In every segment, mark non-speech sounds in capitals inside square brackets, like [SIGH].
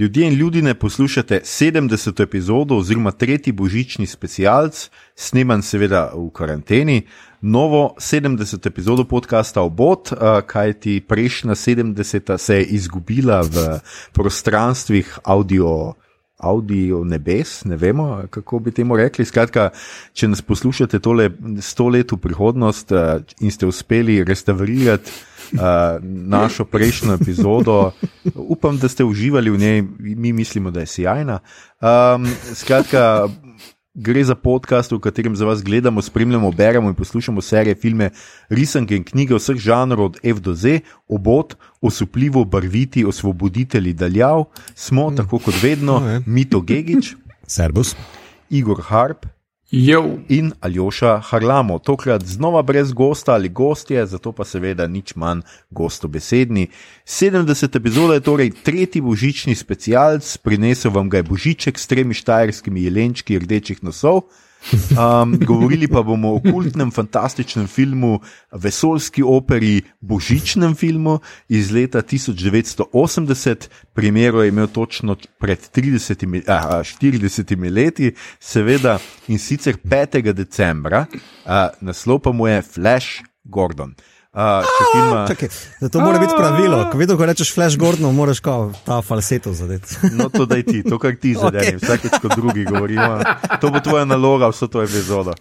Ljudje in ljudi ne poslušate 70. epizodo oziroma tretji božični specialc, sneman seveda v karanteni, novo 70. epizodo podcasta Obot, kajti prejšnja 70. se je izgubila v prostranstvih audio. Audio nebes, ne vemo, kako bi temu rekli. Skratka, če nas poslušate tole sto let v prihodnost in ste uspeli restaurirati uh, našo prejšnjo epizodo. Upam, da ste uživali v njej, mi mislimo, da je sjajna. Um, skratka, gre za podcast, v katerem za vas gledamo, spremljamo, beremo in poslušamo serije, filme, risanke in knjige vseh žanrov, od F do Z, obot, osupljivo, barviti, osvoboditelji daljav. Smo, tako kot vedno, no, Mito Gigič, Servus, Igor Harp. Jo. In Aljoša Harlamo, tokrat znova brez gosta ali gostje, zato pa seveda nič manj gostobesedni. 70 epizoda je torej tretji božični specialc, prinesel vam ga je božiček s tremi štajerskimi jelenčki rdečih nosov. Um, govorili pa bomo o kultnem, fantastičnem filmu, vesoljski operi, božičnem filmu iz leta 1980. Primero je imel točno pred 30, a, 40 leti, seveda in sicer 5. decembra, a, naslov pa mu je Flash Gordon. Uh, filma... Čakaj, to mora biti pravilo. Ko vidiš, ko rečeš Flash Gordon, moraš kao ta falseto zadeti. no, to daj ti, to kar ti zadeti, okay. vsakeč kot drugi govorimo. To bo tvoja naloga, vso to epizodo.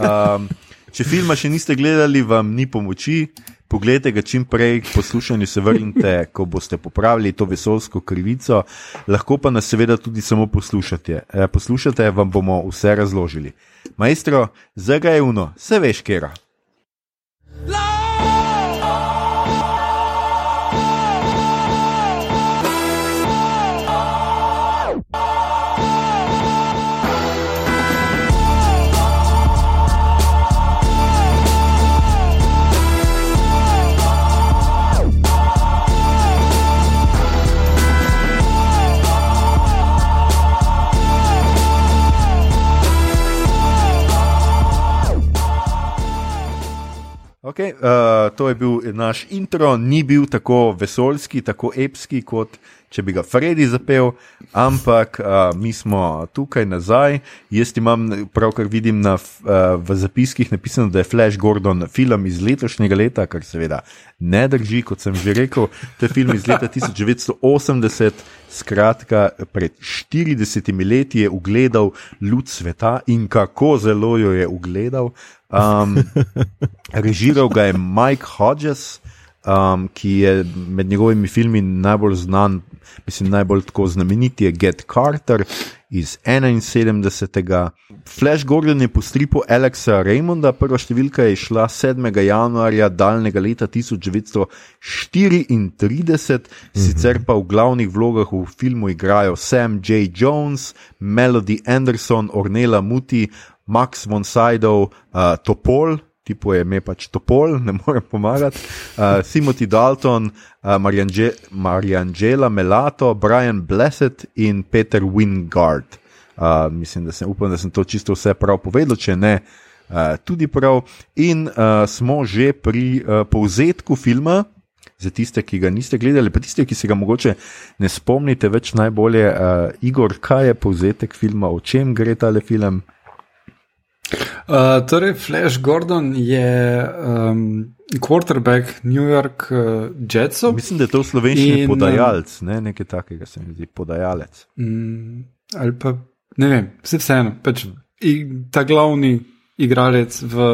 Um, če filma še niste gledali, vam ni pomoči. Poglejte ga čim prej, poslušanje se vrnite, ko boste popravili to vesolsko krivico, lahko pa nas seveda tudi samo poslušate. E, poslušate, vam bomo vse razložili. Ga je uno, se veš, kera. Okay, uh, to je bil naš intro, ni bil tako vesoljski, tako epski, kot če bi ga Freddy zapel, ampak uh, mi smo tukaj nazaj. Jaz imam, pravkar vidim na, uh, v zapiskih napisano, da je Flash Gordon film iz letošnjega leta, kar seveda ne drži, kot sem že rekel. To je film iz leta 1980, skratka, pred 40 leti je ugledal luč sveta in kako zelo jo je ugledal. Um, režiral ga je Mike Hodges, um, ki je med njegovimi filmi najbolj znan, mislim, najbolj tako znamenit je Get Carter iz 71. Flash Gordon je po stripu Alexa Raymonda, prva številka je šla 7. januarja daljnega leta 1934, mhm. sicer pa v glavnih vlogah v filmu igrajo Sam J. Jones, Melody Anderson, Ornella Muti, Max von Sydow, uh, Topol, tipo je ime pač Topol, [LAUGHS] ne morem pomagati, uh, Timothy Dalton, uh, Mariangela Melato, Brian Blessed in Peter Wingard. Uh, mislim, da sem, upam, da sem to čisto vse prav povedal, če ne, uh, tudi prav. In uh, smo že pri uh, povzetku filma. Za tiste, ki ga niste gledali, pa tiste, ki se ga mogoče ne spomnite več najbolje, uh, Igor, kaj je povzetek filma, o čem gre ta film? Uh, torej, Flash Gordon je um, quarterback New York uh, Jetsov. Mislim, da je to v slovenščini in, podajalec, ne nekaj takega, se mi zdi, podajalec. Um, ali pa ne vem, vse vseeno. Pač, ta glavni igralec v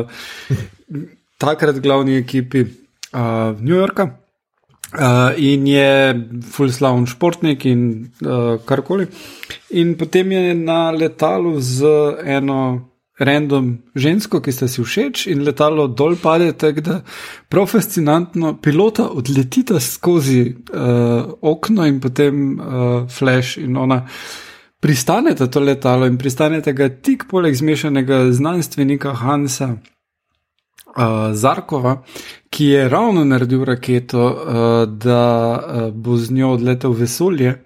[LAUGHS] takrat glavni ekipi uh, New Yorka. Uh, in je fulslavn športnik in uh, karkoli. In potem je na letalu z eno random žensko, ki ste si všeč, in letalo dol pade, tako da prav fascinantno pilota odletita skozi uh, okno in potem uh, flash in ona. Pristanete to letalo in pristanete ga tik poleg zmešanega znanstvenika Hansa uh, Zarkova, ki je ravno naredil raketo, uh, da uh, bo z njo odletel v vesolje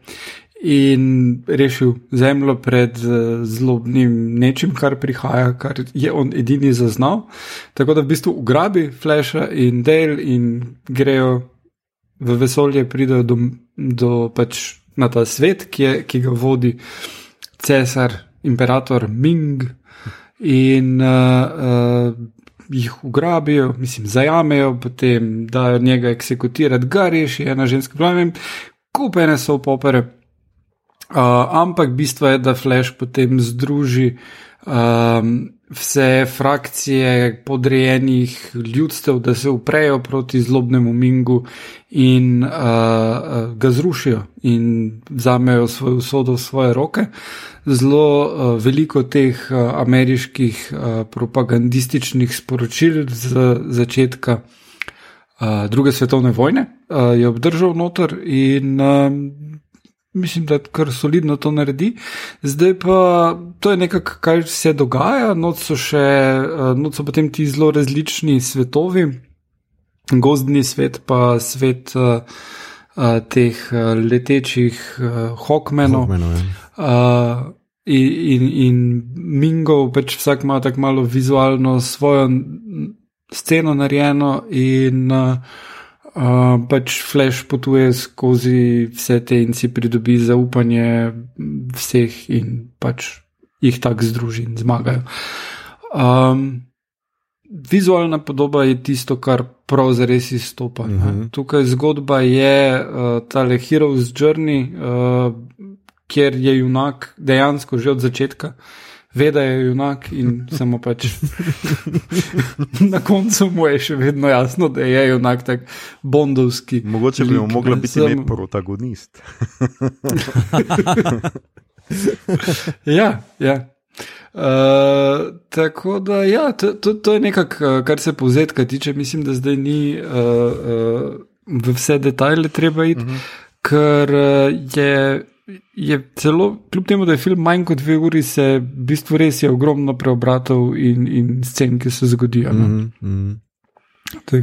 in rešil zemljo pred uh, zlobnim nečim, kar prihaja, kar je on edini zaznal. Tako da v bistvu ugrabi Flasha in Dale in grejo v vesolje, pridejo do, do pač na ta svet, ki, je, ki ga vodi cesar, imperator Ming, in uh, uh, jih ugrabijo, mislim, zajamejo, potem dajo njega eksekutirati, ga reši ena ženska, pravim, kupene so popere. Uh, ampak bistvo je, da Flash potem združi um, vse frakcije podrejenih ljudstev, da se uprejo proti zlobnemu Mingu in uh, ga zrušijo in vzamejo svojo usodo v svoje roke. Zelo uh, veliko teh uh, ameriških uh, propagandističnih sporočil z začetka uh, druge svetovne vojne uh, je obdržal noter in uh, Mislim, da kar solidno to naredi. Zdaj pa to je nekaj, kar se dogaja, noč so še, eh, noč so potem ti zelo različni svetovi, gozdni svet, pa svet uh, uh, teh letečih uh, hokmenov. Uh, in, in, in Mingov, pač vsak ima tako malo vizualno svojo sceno narejeno in uh, Uh, pač Flash potuje skozi vse te in si pridobi zaupanje vseh, in pač jih tako združi in zmagajo. Um, vizualna podoba je tisto, kar prav zares izstopa. Uh mhm. -huh. Tukaj zgodba je uh, tale Heroes Journey, uh, kjer je junak dejansko že od začetka ve, da je junak in samo pač. [LAUGHS] na koncu mu je še vedno jasno, da je junak tak bondovski. Mogoče bi mu mogla biti sem... protagonist. [LAUGHS] ja, ja. Uh, tako da, ja, to, to, to je nekaj, kar se povzetka tiče. Mislim, da zdaj ni uh, uh, v vse detajle treba iti, uh mhm. -huh. ker je je celo, kljub temu, da je film manj kot dve uri, se v bistvu res je ogromno preobratov in, in scen, ki se zgodijo. No? Mm -hmm.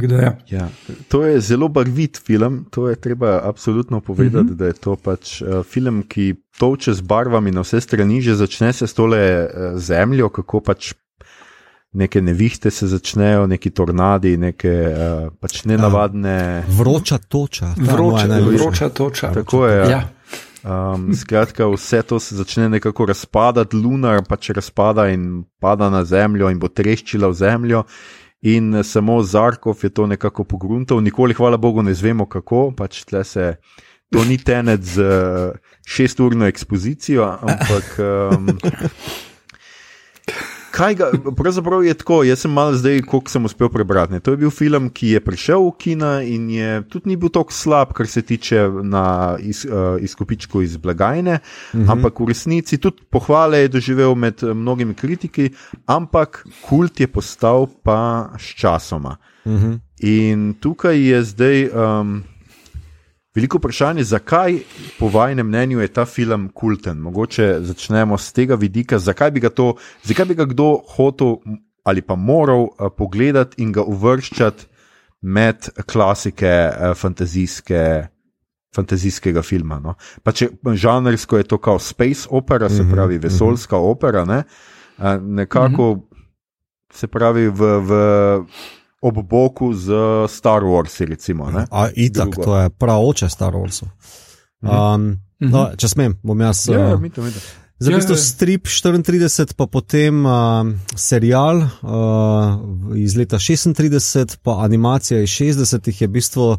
Da, ja. Ja, to je zelo barvit film, to je treba absolutno povedati, mm -hmm. da je to pač uh, film, ki toče z barvami na vse strani, že začne se s tole uh, zemljo, kako pač neke nevihte se začnejo, neki tornadi, neke uh, pač nenavadne. Vroča toča. Vroča, vroča toča. Tako je. Ja. Um, skratka, vse to se začne nekako razpadati, lunar pač razpada in pada na zemljo in bo treščila v zemljo. In samo Zarkov je to nekako pogruntal, nikoli, hvala Bogu, ne znemo kako. Pač se, to ni tenec z šesturno ekspozicijo, ampak. Um, kaj ga, pravzaprav je tako, jaz sem malo zdaj, koliko sem uspel prebrati. Ne. To je bil film, ki je prišel v kina in je tudi ni bil tako slab, kar se tiče na iz, uh, izkupičku iz blagajne, mhm. -huh. ampak v resnici tudi pohvale je doživel med eh, mnogimi kritiki, ampak kult je postal pa s časoma. Mhm. -huh. In tukaj je zdaj. Um, Veliko vprašanje, zakaj po vašem mnenju je ta film kulten? Mogoče začnemo z tega vidika, zakaj bi ga, to, zakaj bi ga kdo hotel ali pa moral uh, pogledati in ga uvrščati med klasike uh, fantazijske. Fantazijskega filma. No. Pa če žanrsko je to kot space opera, se mhm, pravi vesoljska mm -hmm. opera, ne? nekako mm -hmm. se pravi v, v ob boku z Star Warsi. Recimo, A, itak, to je prav oče Star Warsov. Mhm. Um, no, če smem, bom jaz. Ja, uh, mito, mito. Za bistvo strip 34, pa potem uh, serial uh, iz leta 36, pa animacija iz 60, je v bistvu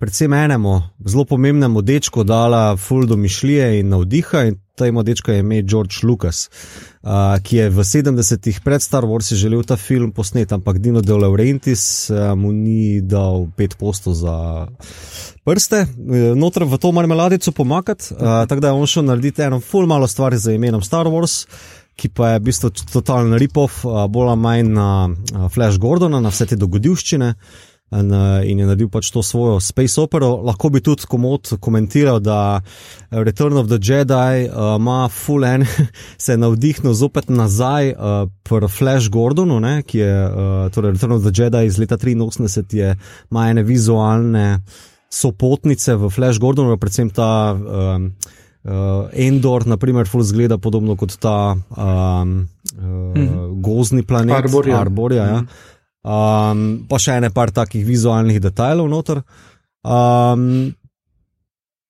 predvsem enemu zelo pomembnemu dečku dala full domišljije in navdiha. In temu dečku je ime George Lucas, uh, ki je v 70-ih pred Star Warsi želel ta film posneti, ampak Dino De Laurentiis uh, mu ni dal pet postov za prste, noter v to marmeladico pomakati. Uh, tako da je on šel narediti eno full malo stvari za imenom Star Wars. Ki pa je v bistvu totalen ripov, bolj ali manj na Flash Gordona, na vse te dogodivščine. Uh, in, uh, in je naredil pač to svojo space opero. Lahko bi tudi komod komentiral, da Return of the Jedi uh, ima full en, [LAUGHS] se je navdihnil zopet nazaj uh, pri Flash Gordonu, ne, ki je uh, torej Return of the Jedi iz leta 83, je ima ene vizualne sopotnice v Flash Gordonu, predvsem ta. Um, Uh, Endor, na primer, zgleda podobno kot ta um, uh, mm -hmm. gozni planet, Arborija. Arborija ja. mm -hmm um, pa še ene par takih vizualnih detajlov noter. Um,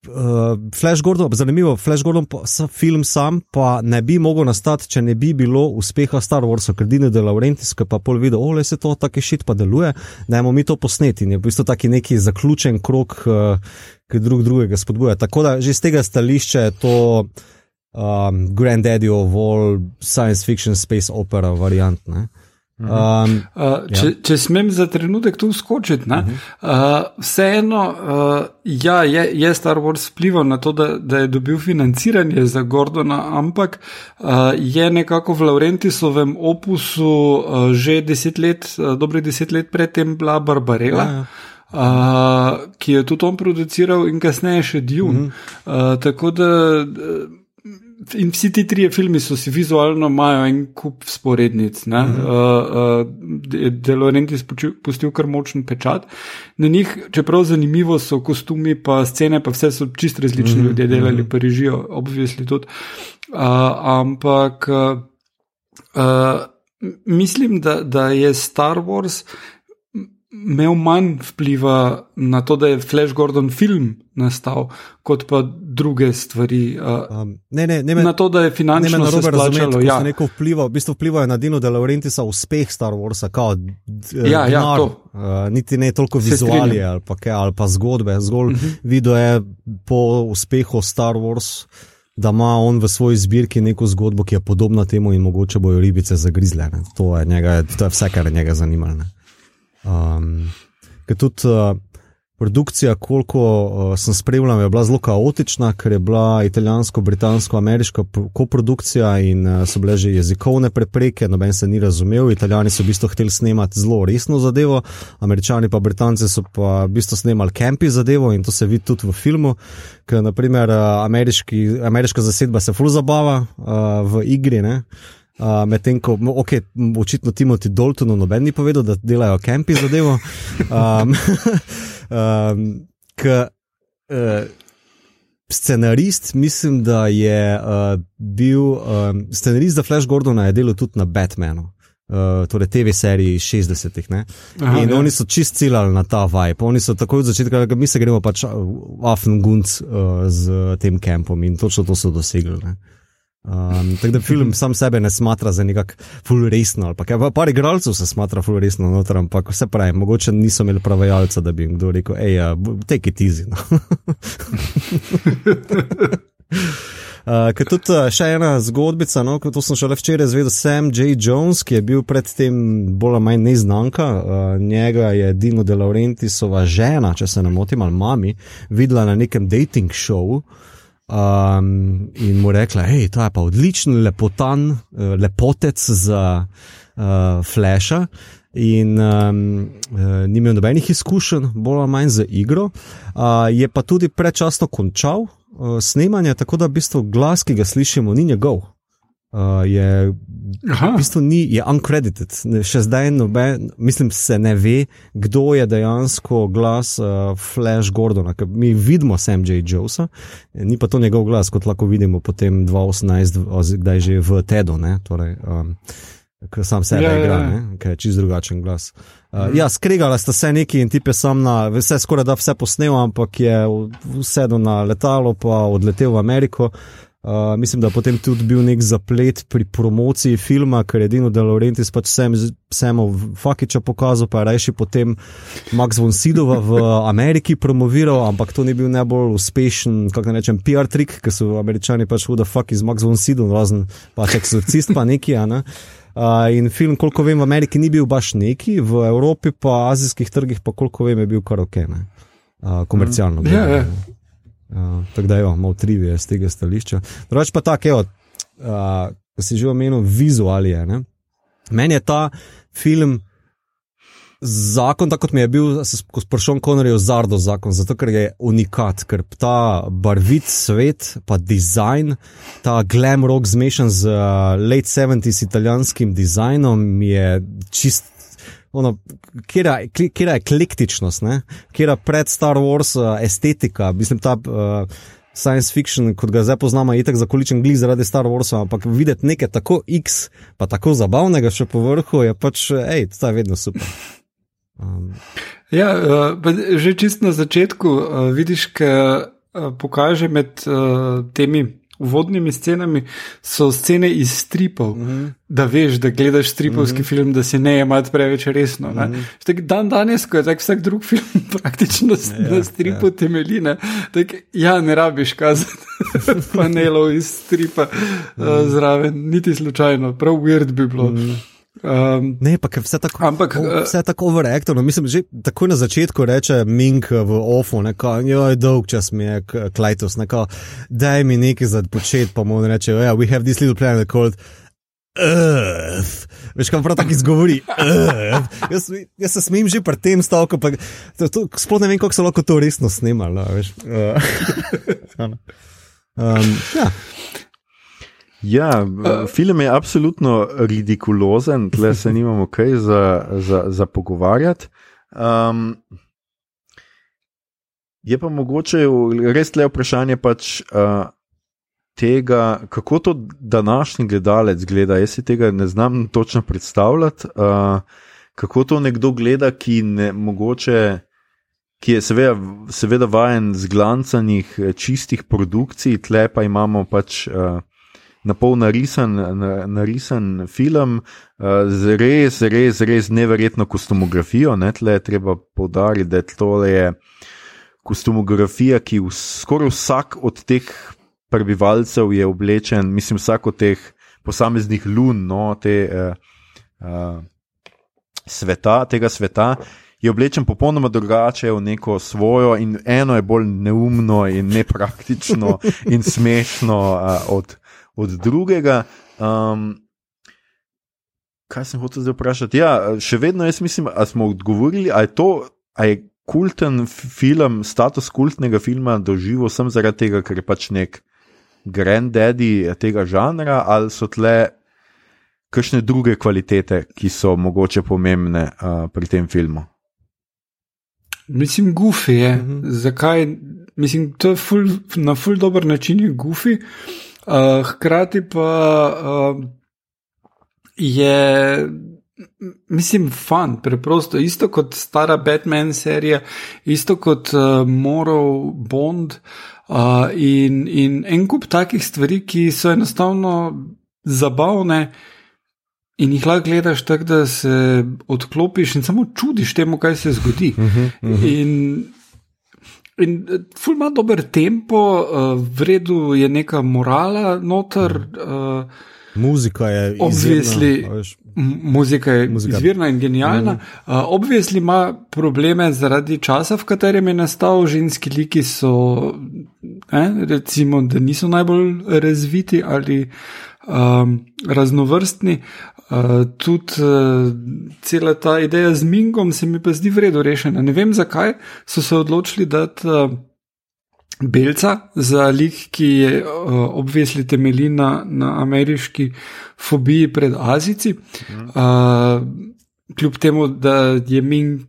Uh, Flash Gordon, zanimivo, Flash Gordon, pa, film sam pa ne bi mogel nastati, če ne bi bilo uspeha Star Warsa, ker Dino de Laurentiis, ki pa pol videl, ole se to tako šit pa deluje, da imamo mi to posneti in je v bistvu taki neki zaključen krok, uh, ki drug drugega spodbuja. Tako da že z tega stališča je to um, Granddaddy of all science fiction space opera variant. Ne? Um, uh, če, ja. če smem za trenutek tu skočiti, uh -huh. uh, vseeno uh, ja, je, je Star Wars vplival na to, da, da je dobil financiranje za Gordona, ampak uh, je nekako v Laurentisovem opusu uh, že deset let, uh, dobrih deset let predtem bila Barbarella. Ja, ja. Uh, ki je tudi on produciral, in kasneje še Dune. Uh -huh. uh, tako da. Uh, In vsi ti trije filmi so si vizualno imajo en kup sporednic. Uh -huh. uh, uh, Delorenti je pustil kar močen pečat. Na njih, čeprav zanimivo so kostumi, pa scene, pa vse so čist različni uh -huh. ljudje delali, pa režijo, obvisli tudi. Uh, ampak uh, uh, mislim, da, da je Star Wars imel manj vpliva na to, da je Flash Gordon film nastal, kot pa druge stvari. Um, ne, ne, ne me, na to, da je finančno ne se splačalo. Ja, neko vpliva, v bistvu vplivajo na Dino De Laurentisa uspeh Star Warsa, kao, ja, ja, to. Uh, niti ne toliko vizualije ali, ali pa zgodbe, zgolj uh mhm. -huh. video je po uspehu Star Wars. Da ima on v svoji zbirki neko zgodbo, ki je podobna temu, in mogoče bojo ribice zagrizle. To je, njega, to je vse, kar je njega zanimalo. Um, ker tudi uh, produkcija, koliko uh, sem spremljal, je bila zelo kaotična, ker je bila italijansko-britansko-ameriška koprodukcija in uh, so bile že jezikovne prepreke, noben se ni razumel. Italijani so v bistvu hteli snemati zelo resno zadevo, američani pa britanci so pa v bistvu snemali kampi zadevo in to se vidi tudi v filmu. Ker naprimer uh, ameriška zasedba se ful zabava uh, v igri. Ne? Uh, Medtem ko, ok, očitno Timothy Daltonu noben ni povedal, da delajo kampi za devo. Um, [LAUGHS] um, [LAUGHS] k, uh, scenarist, mislim, da je uh, bil um, scenarist za Flash Gordona, je delal tudi na Batmanu. Uh, torej, TV seriji iz 60-ih. In ja. oni so čist ciljali na ta vibe. Oni so takoj od začetka, da mi se gremo pač afen gunc uh, z tem kampom in točno to so dosegli. Ne? Um, tako da film sam sebe ne smatra za nekak full resno, kaj, par igralcev se smatra full resno noter, ampak vse pravi, mogoče niso imeli pravajalca, da bi jim kdo rekel, hej, uh, take it easy. No. [LAUGHS] Uh, Ker tudi uh, še ena zgodbica, no, to sem šele včeraj izvedel, Sam J. Jones, ki je bil predtem bolj ali manj neznanka, uh, njega je Dino De Laurentisova žena, če se ne motim, ali mami, videla na nekem dating šovu. Um, in mu rekla, hej, to je pa odličen, lepotan, uh, lepotec za uh, Flasha. In um, ni imel nobenih izkušenj, bolj ali manj za igro. Uh, je pa tudi prečasno končal uh, snemanje, tako da v bistvu glas, ki ga slišimo, ni njegov uh, je v bistvu ni, je uncredited. Še zdaj noben, mislim, se ne ve, kdo je dejansko glas uh, Flash Gordona, mi vidimo Sam J. Josa, ni pa to njegov glas, kot lahko vidimo potem 2018, zdaj že v Tedu. Torej, um, Ker sam sebe ja, igra, yeah. Ja. ker je čist drugačen glas. Uh, mm. Ja, skregala sta se neki in tipe sam na, vse skoraj da vse posnel, ampak je vsedel na letalo, pa odletel v Ameriko. Uh, Uh, mislim, da je potem tudi bil nek zaplet pri promociji filma, ker je edino, da Laurentis pač sem, samo Fakiča pokazal, pa je rajši potem Max von Sidova v Ameriki promoviral, ampak to ni bil najbolj uspešen, kako ne rečem, PR trik, ker so američani pač huda fuck iz Max von Sidov, razen pač eksorcist pa neki, a ne. Uh, in film, koliko vem, v Ameriki ni bil baš neki, v Evropi pa azijskih trgih pa koliko vem, je bil kar ok, ne. Uh, komercialno. Mm. Ja, ja. Uh, tako da je malo trivije z tega stališča. Drugač pa tako, uh, ko si že omenil vizualije. Ne? Meni je ta film zakon, tako kot mi je bil, ko sprašujem Konorjev Zardo zakon, zato ker je unikat, ker ta barvit svet, pa dizajn, ta glam rock zmešan z uh, late 70s italijanskim dizajnom je čist ono, kjera, kjera je eklektičnost, kjera pred Star Wars uh, estetika, mislim, ta uh, science fiction, kot ga zdaj poznamo, je tako zakoličen glih zaradi Star Warsa, ampak videti nekaj tako X, pa tako zabavnega še po vrhu, je pač, hej, to je vedno super. Um. Ja, uh, že čist na začetku vidiš, uh, pokaže med temi uvodnimi scenami, so scene iz stripov, mm -hmm. da veš, da gledaš stripovski mm -hmm. film, da se ne jemati preveč resno. Mm -hmm. Dan danes, ko je tak vsak drug [LAUGHS] film praktično ja, na stripu ja. temelji, ne, tak, ja, ne rabiš kazati [LAUGHS] panelov iz stripa mm -hmm. uh, zraven, niti slučajno, prav weird bi bilo. Mm -hmm. Um, ne, pa vse tako, ampak, o, eh, vse tako overactivno. Mislim, že tako na začetku reče Mink v OFO, da je dolg čas mi je Klajtos, da je mi nekaj za počet, pa mu reče, yeah, we have this little planet called Earth. Veš, kam prav tako izgovori. Jaz, jaz se smim že pri tem stavku, pa sploh ne vem, kako se lahko to resno snimalo. um, ja. Ja, uh, film je absolutno ridikulozen, tle se nimamo kaj za, za, za pogovarjati. Um, je pa mogoče res le vprašanje pač, uh, tega, kako to današnji gledalec gleda. Jaz si tega ne znam točno predstavljati, uh, kako to nekdo gleda, ki ne mogoče. Ki je seveda, seveda vajen zglancanih, čistih produkcij, tle pa imamo pač uh, na pol narisan, na, narisan film uh, z res, res, res neverjetno kostumografijo. Ne, tle je treba povdariti, da to je kostumografija, ki v, skoraj vsak od teh prebivalcev je oblečen, mislim, vsak od teh posameznih lun, no, te, uh, uh, sveta, tega sveta. Je oblečen popolnoma drugače v neko svojo, in eno je bolj neumno, in nepraktično, [LAUGHS] in smešno uh, od, od drugega. Um, kaj sem hotel zdaj vprašati? Ja, še vedno jaz mislim, da smo odgovorili, ali je to, ali je kulten film, status kultnega filma doživel sem zaradi tega, ker je pač nek granddaddy tega žanra, ali so tle kakšne druge kvalitete, ki so mogoče pomembne uh, pri tem filmu. Mislim, gufi je. Mhm. Zakaj? Mislim, to je ful, na ful dober način je gufi. Uh, hkrati pa uh, je, mislim, fan, preprosto, isto kot stara Batman serija, isto kot uh, Moral Bond uh, in, in en kup takih stvari, ki so enostavno zabavne. In jih lahko gledaš tako, da se odklopiš in samo čudiš temu, kaj se zgodi. Uh -huh, uh -huh. In In eh, ful ima dober tempo, uh, v redu je neka morala noter. Uh, muzika je obvisli. Muzika je muzika. izvirna in genialna. Mm. Uh, obvisli ima probleme zaradi časa, v katerem je nastal. Ženski liki so, eh, recimo, da niso najbolj razviti ali um, raznovrstni. Uh, tudi uh, cela ta ideja z Mingom se mi pa zdi vredno rešena. Ne vem, zakaj so se odločili dati uh, belca za lik, ki je uh, obvesli temelji na, na ameriški fobiji pred Azici. Uh, kljub temu, da je Ming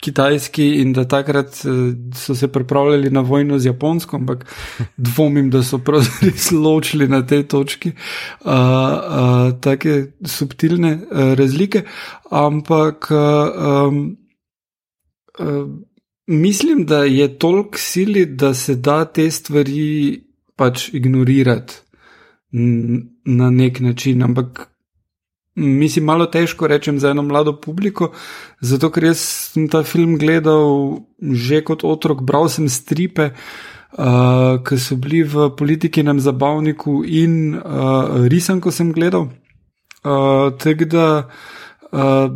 kitajski in da takrat eh, so se pripravljali na vojno z Japonsko, ampak [LAUGHS] dvomim, da so pravzaprav ločili na tej točki uh, uh, take subtilne uh, razlike. Ampak um, uh, mislim, da je toliko sili, da se da te stvari pač ignorirati na nek način. Ampak Mislim, malo težko rečem za eno mlado publiko, zato ker jaz sem ta film gledal že kot otrok, bral sem stripe, uh, ki so bili v politiki nam zabavniku in uh, risanko sem gledal. Uh, Tako da uh,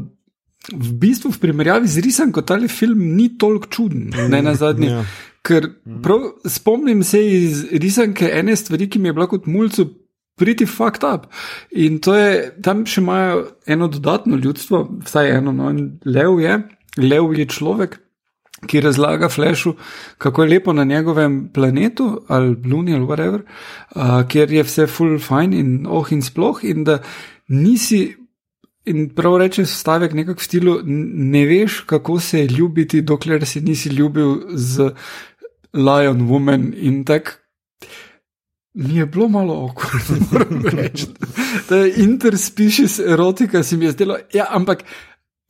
v bistvu v primerjavi z risanko ta film ni toliko čuden, ne na zadnje. Ja. Ker prav, spomnim se iz risanke ene stvari, ki mi je bila kot mulcu pretty fucked up. In to je, tam še imajo eno dodatno ljudstvo, vsaj eno, no, in lev je, lev je človek. Ki razlaga Flashu, kako je lepo na njegovem planetu, ali Luni, ali whatever, uh, kjer je vse full fine in oh in sploh, in da nisi, in prav reče stavek nekako v stilu, ne veš, kako se je ljubiti, dokler se nisi ljubil z Lion Woman in tako Mi je bilo malo oko, [LAUGHS] moram reči. Ta interspecies erotika se mi je zdelo, ja, ampak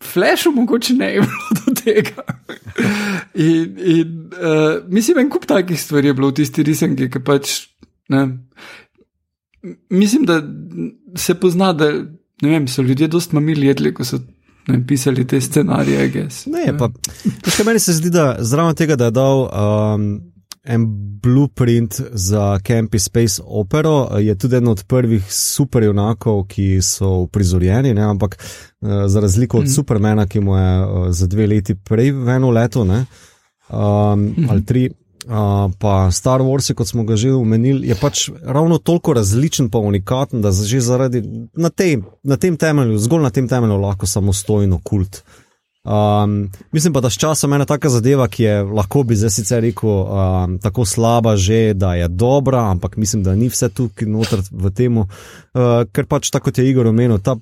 flashu mogoče ne je bilo do tega. In, in uh, mislim, en kup takih stvari je bilo v tisti risanki, ki pač. Ne, mislim, da se pozna, da vem, so ljudje dosti mamili jedli, ko so ne, pisali te scenarije. Ne, pa, meni se zdi, da zraven tega, da je dal. Um, En blueprint za Campy Space Opera je tudi eden od prvih superjunakov, ki so uprizorjeni, ne? ampak uh, za razliko od mm. Supermana, ki mu je uh, za dve leti prej v eno leto, ne? um, mm. ali tri, uh, pa Star Wars, kot smo ga že omenili, je pač ravno toliko različen, pa unikaten, da že zaradi na, tej, na tem temelju, zgolj na tem temelju, lahko samostojno kult. Um, mislim pa, da s časom ena taka zadeva, ki je lahko bi zdaj sicer rekel um, tako slaba, že da je dobra, ampak mislim, da ni vse tukaj noter v tem, uh, ker pač tako je Igor omenil, ta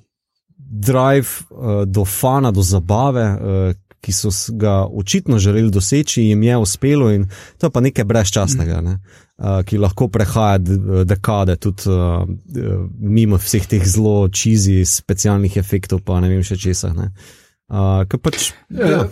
drive uh, do fana, do zabave, uh, ki so ga očitno želeli doseči, jim je uspelo in to je pa nekaj brezčasnega, ne? uh, ki lahko prehaja dekade, tudi uh, mimo vseh teh zelo čizi, specialnih efektov, pa ne vem še česa. Uh, pač, ja.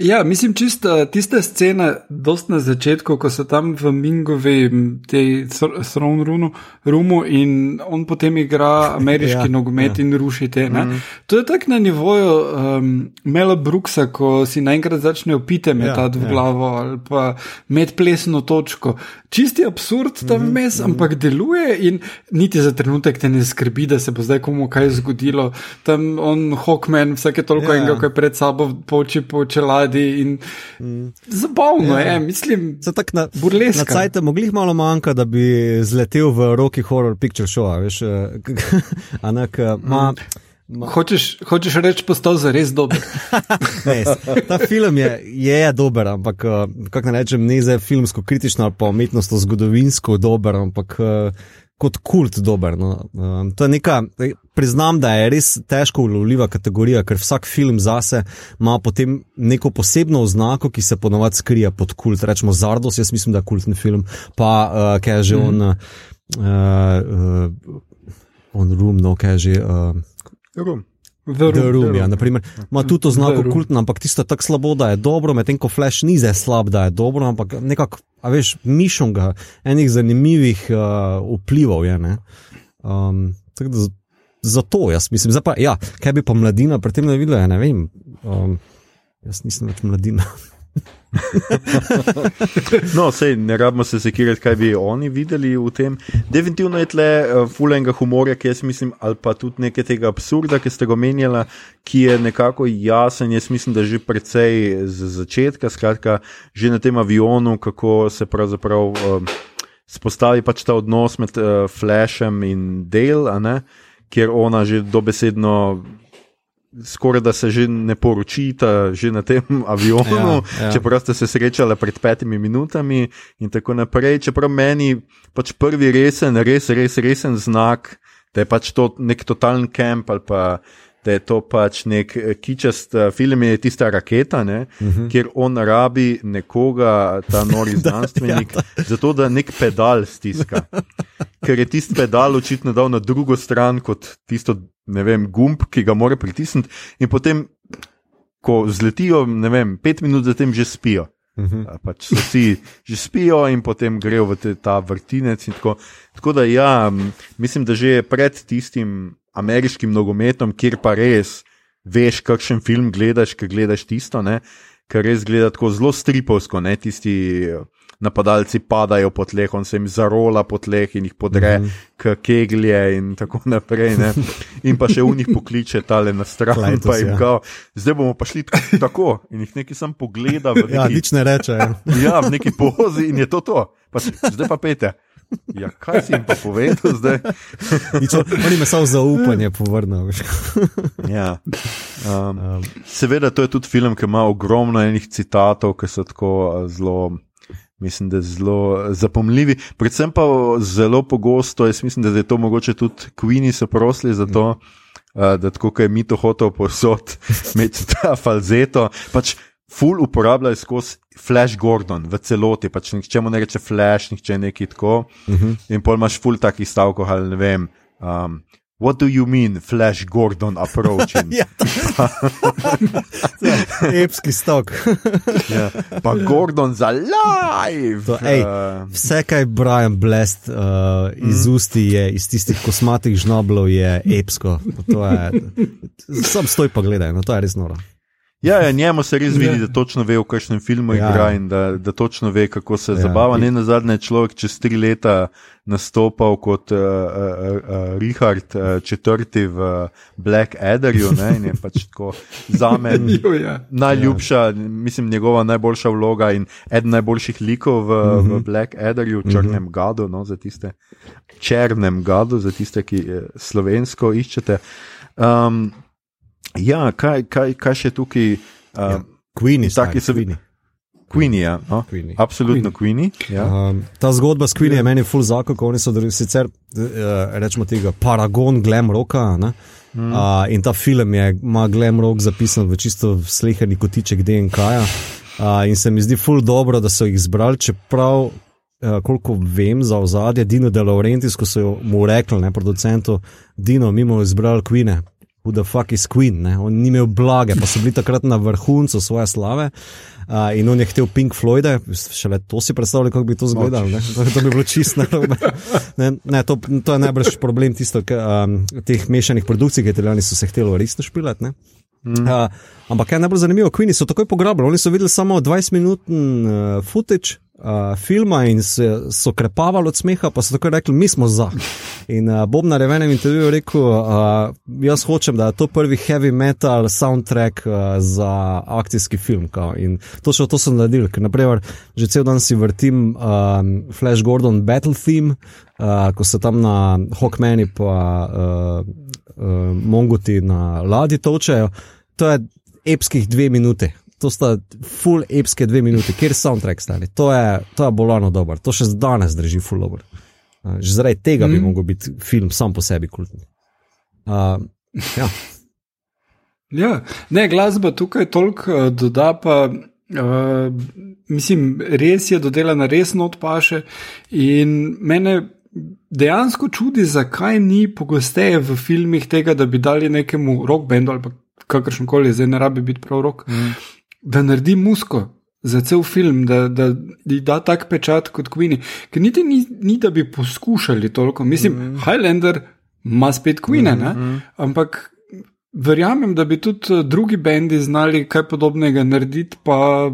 Ja, mislim, čista tiste scene, dost na začetku, ko so tam v Mingovi, tej Throne Roomu in on potem igra ameriški ja, nogomet ja. in ruši te. Mm. To je tako na nivoju um, Mela Brooksa, ko si naenkrat začne opite metati ja, v ja. glavo ja. ali pa med plesno točko. Čisti absurd tam mhm, vmes, mm -hmm. ampak deluje in niti za trenutek te ne skrbi, da se bo zdaj komu kaj zgodilo. Tam on, Hawkman, vsake toliko ja. enega, ki je pred sabo poči po čelaju radi in mm. zabavno ja. je, mislim, da je tako burlesko. Na cajt mogli malo manjka, da bi zletel v Rocky Horror Picture Show, veš, [LAUGHS] anak, ma. Ma. Hočeš, hočeš reči, postal za [LAUGHS] res dober. ne, ta film je, je dober, ampak kako naj rečem, ne za filmsko kritično ali pa umetnostno zgodovinsko dober, ampak kot kult dober. No. Um, to je neka, priznam, da je res težko ulovljiva kategorija, ker vsak film zase ima potem neko posebno oznako, ki se ponovadi skrije pod kult. Rečemo Zardos, jaz mislim, da je kultni film, pa uh, kaj je že mm. on, uh, uh, on Room, no kaj je že. Uh, Room. The Room, ja, naprimer, ima tudi to znako kultno, ampak tisto tako slabo, da je dobro, medtem ko Flash ni zdaj slab, da je dobro, ampak nekako, a veš, mišonga enih zanimivih uh, vplivov je. Um, zato jaz mislim, zdaj pa, ja, kaj bi pa mladina pri tem naredila, ja, ne vem. Um, jaz nisem več mladina. [LAUGHS] no, sej ne rabimo se sekirati, kaj bi oni videli v tem. Definitivno je tle uh, fulenga humorja, ki jaz mislim, ali pa tudi nekaj tega absurda, ki ste ga omenjali, ki je nekako jasen. Jaz mislim, da že precej z začetka, skratka, že na tem avionu, kako se pravzaprav uh, spostavi pač ta odnos med uh, Flashem in Dale, kjer ona že dobesedno skoraj da se že ne poročita, že na tem [LAUGHS] avionu, ja, ja. čeprav ste se srečali pred petimi minutami in tako naprej. Čeprav meni pač prvi resen, res, res resen znak, da je pač to nek totalen kamp ali pa. Da je to pač nek eh, kičast eh, film, je tista raketa, uh mhm. -huh. kjer on rabi nekoga, ta [LAUGHS] nori znanstvenik, ja, zato da nek pedal stiska. Ker je tisti pedal očitno dal na drugo stran kot tisto ne vem, gumb, ki ga mora pritisniti, in potem, ko zletijo, ne vem, pet minut zatem že spijo. Uh mhm. -huh. pač vsi že spijo in potem grejo v te, ta vrtinec. Tako. tako da, ja, mislim, da že pred tistim ameriškim nogometom, kjer pa res veš, kakšen film gledaš, ker gledaš tisto, ne, kar res gleda tako zelo stripovsko, ne tisti napadalci padajo po tleh, on se jim zarola po tleh in jih podre, mm -hmm. keglje in tako naprej. Ne? In pa še v njih pokliče tale na stran. Lajtos, ja. kao, zdaj bomo pa šli tako in jih nekaj sam pogleda. Neki, ja, nič ne reče. Ja. ja, v neki pozi in je to to. Pa, zdaj pa pete. Ja, kaj si jim pa povedal zdaj? Oni me samo zaupanje povrnejo. ja. um, um. Seveda, to je tudi film, ki ima ogromno enih citatov, ki so tako zelo mislim, da je zelo zapomljivi. Predvsem pa zelo pogosto, jaz mislim, da je to mogoče tudi Queeni so prosili za to, uh, da tako je mi to hotel posod, [LAUGHS] imeti ta falzeto. Pač Ful uporabljajo skozi Flash Gordon v celoti, pač nihče mu ne reče Flash, nihče neki tako. Uh -huh. In pol imaš ful takih stavkov, ali ne vem. Um, What do you mean, Flash Gordon approaching? [LAUGHS] Ja, epski stok. [LAUGHS] ja. Pa Gordon za live! To, ej, Uh, Vse, kar je Brian Blest uh, iz Mhm. usti, je, iz tistih kosmatih žnoblov, je epsko. To je, sam stoj pa gledaj, no to je res noro. Ja, ja, njemu se res vidi, da točno ve, v kakšnem filmu Ja. igra in da, da točno ve, kako se Ja. zabava. Ne na zadnje človek čez tri leta nastopal kot uh, uh, uh, Richard uh, IV v Black Adderju ne, in je pač tako za me. [LAUGHS] Ja. Najljubša, mislim, njegova najboljša vloga in eden najboljših likov v, uh -huh. v Black Adderju, črnem gadu, no, za tiste, črnem gadu, za tiste, ki eh, slovensko iščete. Um, ja, kaj, kaj, kaj še tukaj? Uh, Ja. ja. Queenie, Taki so- Queenie. Queenie, ja, no? Queenie. absolutno Queenie. Ja. Um, ta zgodba s Queenie je meni full zakon, ko oni so sicer uh, rečemo tega paragon glam roka. Ne? Mm. Uh, in ta film je, ima glam rock zapisan v čisto sleherni kotiček DNK. -ja. Uh, in se mi zdi full dobro, da so jih zbrali, čeprav, uh, koliko vem za ozadje, Dino De Laurentiis, ko so mu rekli, ne producentu, Dino, mimo izbrali Queenie. Who the fuck is Queen, ne? on ni imel blage, pa so bili takrat na vrhuncu svoje slave. Uh, in on je hotel Pink Floyde, šele to si predstavljal, kako bi to izgledalo. ne. To, to bi bilo čisto narobe. Ne, ne, to, to je najbrž problem tisto, k, um, teh mešanih produkcij, ki italijani so se hteli resno špilati. Mm. Uh, ampak kaj je najbolj zanimivo, Queeni so takoj pograbili, oni so videli samo 20-minuten uh, footage. Uh, filma in se, so krepavali od smeha, pa so tako rekli, mi smo za. In uh, Bob na revenem intervjuju rekel, uh, jaz hočem, da je to prvi heavy metal soundtrack uh, za akcijski film. Kao. In točno to sem naredil, ker naprimer že cel dan si vrtim um, Flash Gordon Battle Theme, uh, ko se tam na Hawkmani pa uh, uh, Monguti na ladji točejo. To je epskih dve minute. To sta full epske dve minute, kjer je soundtrack stali. To je, to je bolano dobro, to še danes drži full dobro. Uh, že zaradi tega mm. bi mogel biti film sam po sebi kultni. Uh, ja. [LAUGHS] Ja, ne, glasba tukaj toliko uh, doda, pa uh, mislim, res je dodelana, res not paše. In mene dejansko čudi, zakaj ni pogosteje v filmih tega, da bi dali nekemu rock bandu ali kakršen koli, zdaj ne rabi biti prav rock, mm. Da naredi musko. Za cel film, da, da, da da tak pečat kot Queenie. Ker niti ni, ni da bi poskušali toliko. Mislim, mm. Highlander ima spet Queen, mm -hmm. ampak verjamem, da bi tudi eh, drugi bendi znali kaj podobnega narediti, pa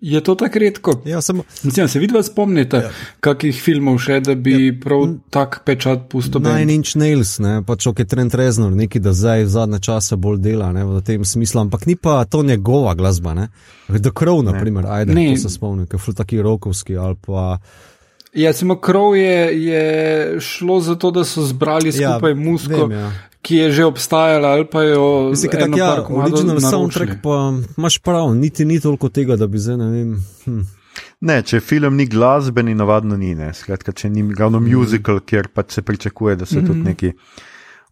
je to tako redko. Ja, samo, Mislim, se vidva spomnite, ja. kakih filmov še, da bi ja. prav tak pečat pustil. Nine Inch Nails, ne, pač ok, je Trent Reznor, neki da zdaj v zadnje čase bolj dela ne, v tem smislu, ampak ni pa to njegova glasba. Ne. The Crow, na primer, ajde, Ne. to se spomnim, ker je taki rokovski ali pa. Ja, samo krov je, je šlo za to, da so zbrali skupaj ja, musko, vem, ja. ki je že obstajala, ali pa jo Mislim, eno tak, ja, par komadov original naročili. soundtrack pa imaš prav, niti ni toliko tega, da bi zdaj ne vem. Hm. Ne, če film ni glasbeni, navadno ni. Ne. Skratka, če ni ravno musical, kjer pač se pričakuje, da so mm -hmm. tudi neki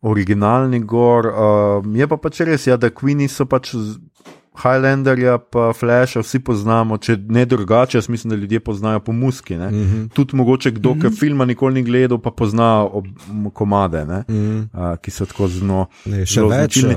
originalni gor. Uh, je pa pač res, ja, da Queenie so pač Highlanderja, pa Flasha, vsi poznamo, če ne drugače, jaz mislim, da ljudje poznajo po muski. Mm -hmm. Tudi mogoče kdo, mm -hmm. ki filma nikoli ni gledal, pa pozna ob, komade, mm -hmm. uh, ki so tako zelo. Ne, še zelo več. značilni.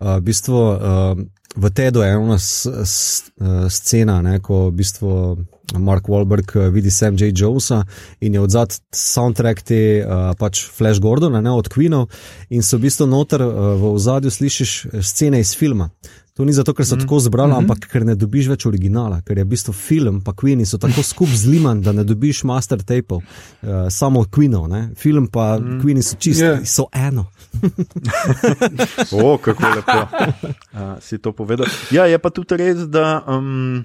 Uh, v bistvu, uh, v Tedu je ena s, s, scena, ne, ko v bistvu Mark Wahlberg vidi Sam J. Jonesa in je odzad soundtrack te uh, pač Flash Gordona, ne, od Queenov, in so v bistvu noter uh, v ozadju slišiš eh, scene iz filma. To ni zato, ker so mm. tako zbrali, mm -hmm. ampak ker ne dobiš več originala, ker je v bistvu film, pa Queeni so tako skup zliman, da ne dobiš master tapeov, uh, samo Queenov, ne. film pa mm. Queeni so čisti, Ja. yeah. so eno. [LAUGHS] O, kako lepo [LAUGHS] uh, si to povedal. Ja, je pa tudi res, da um,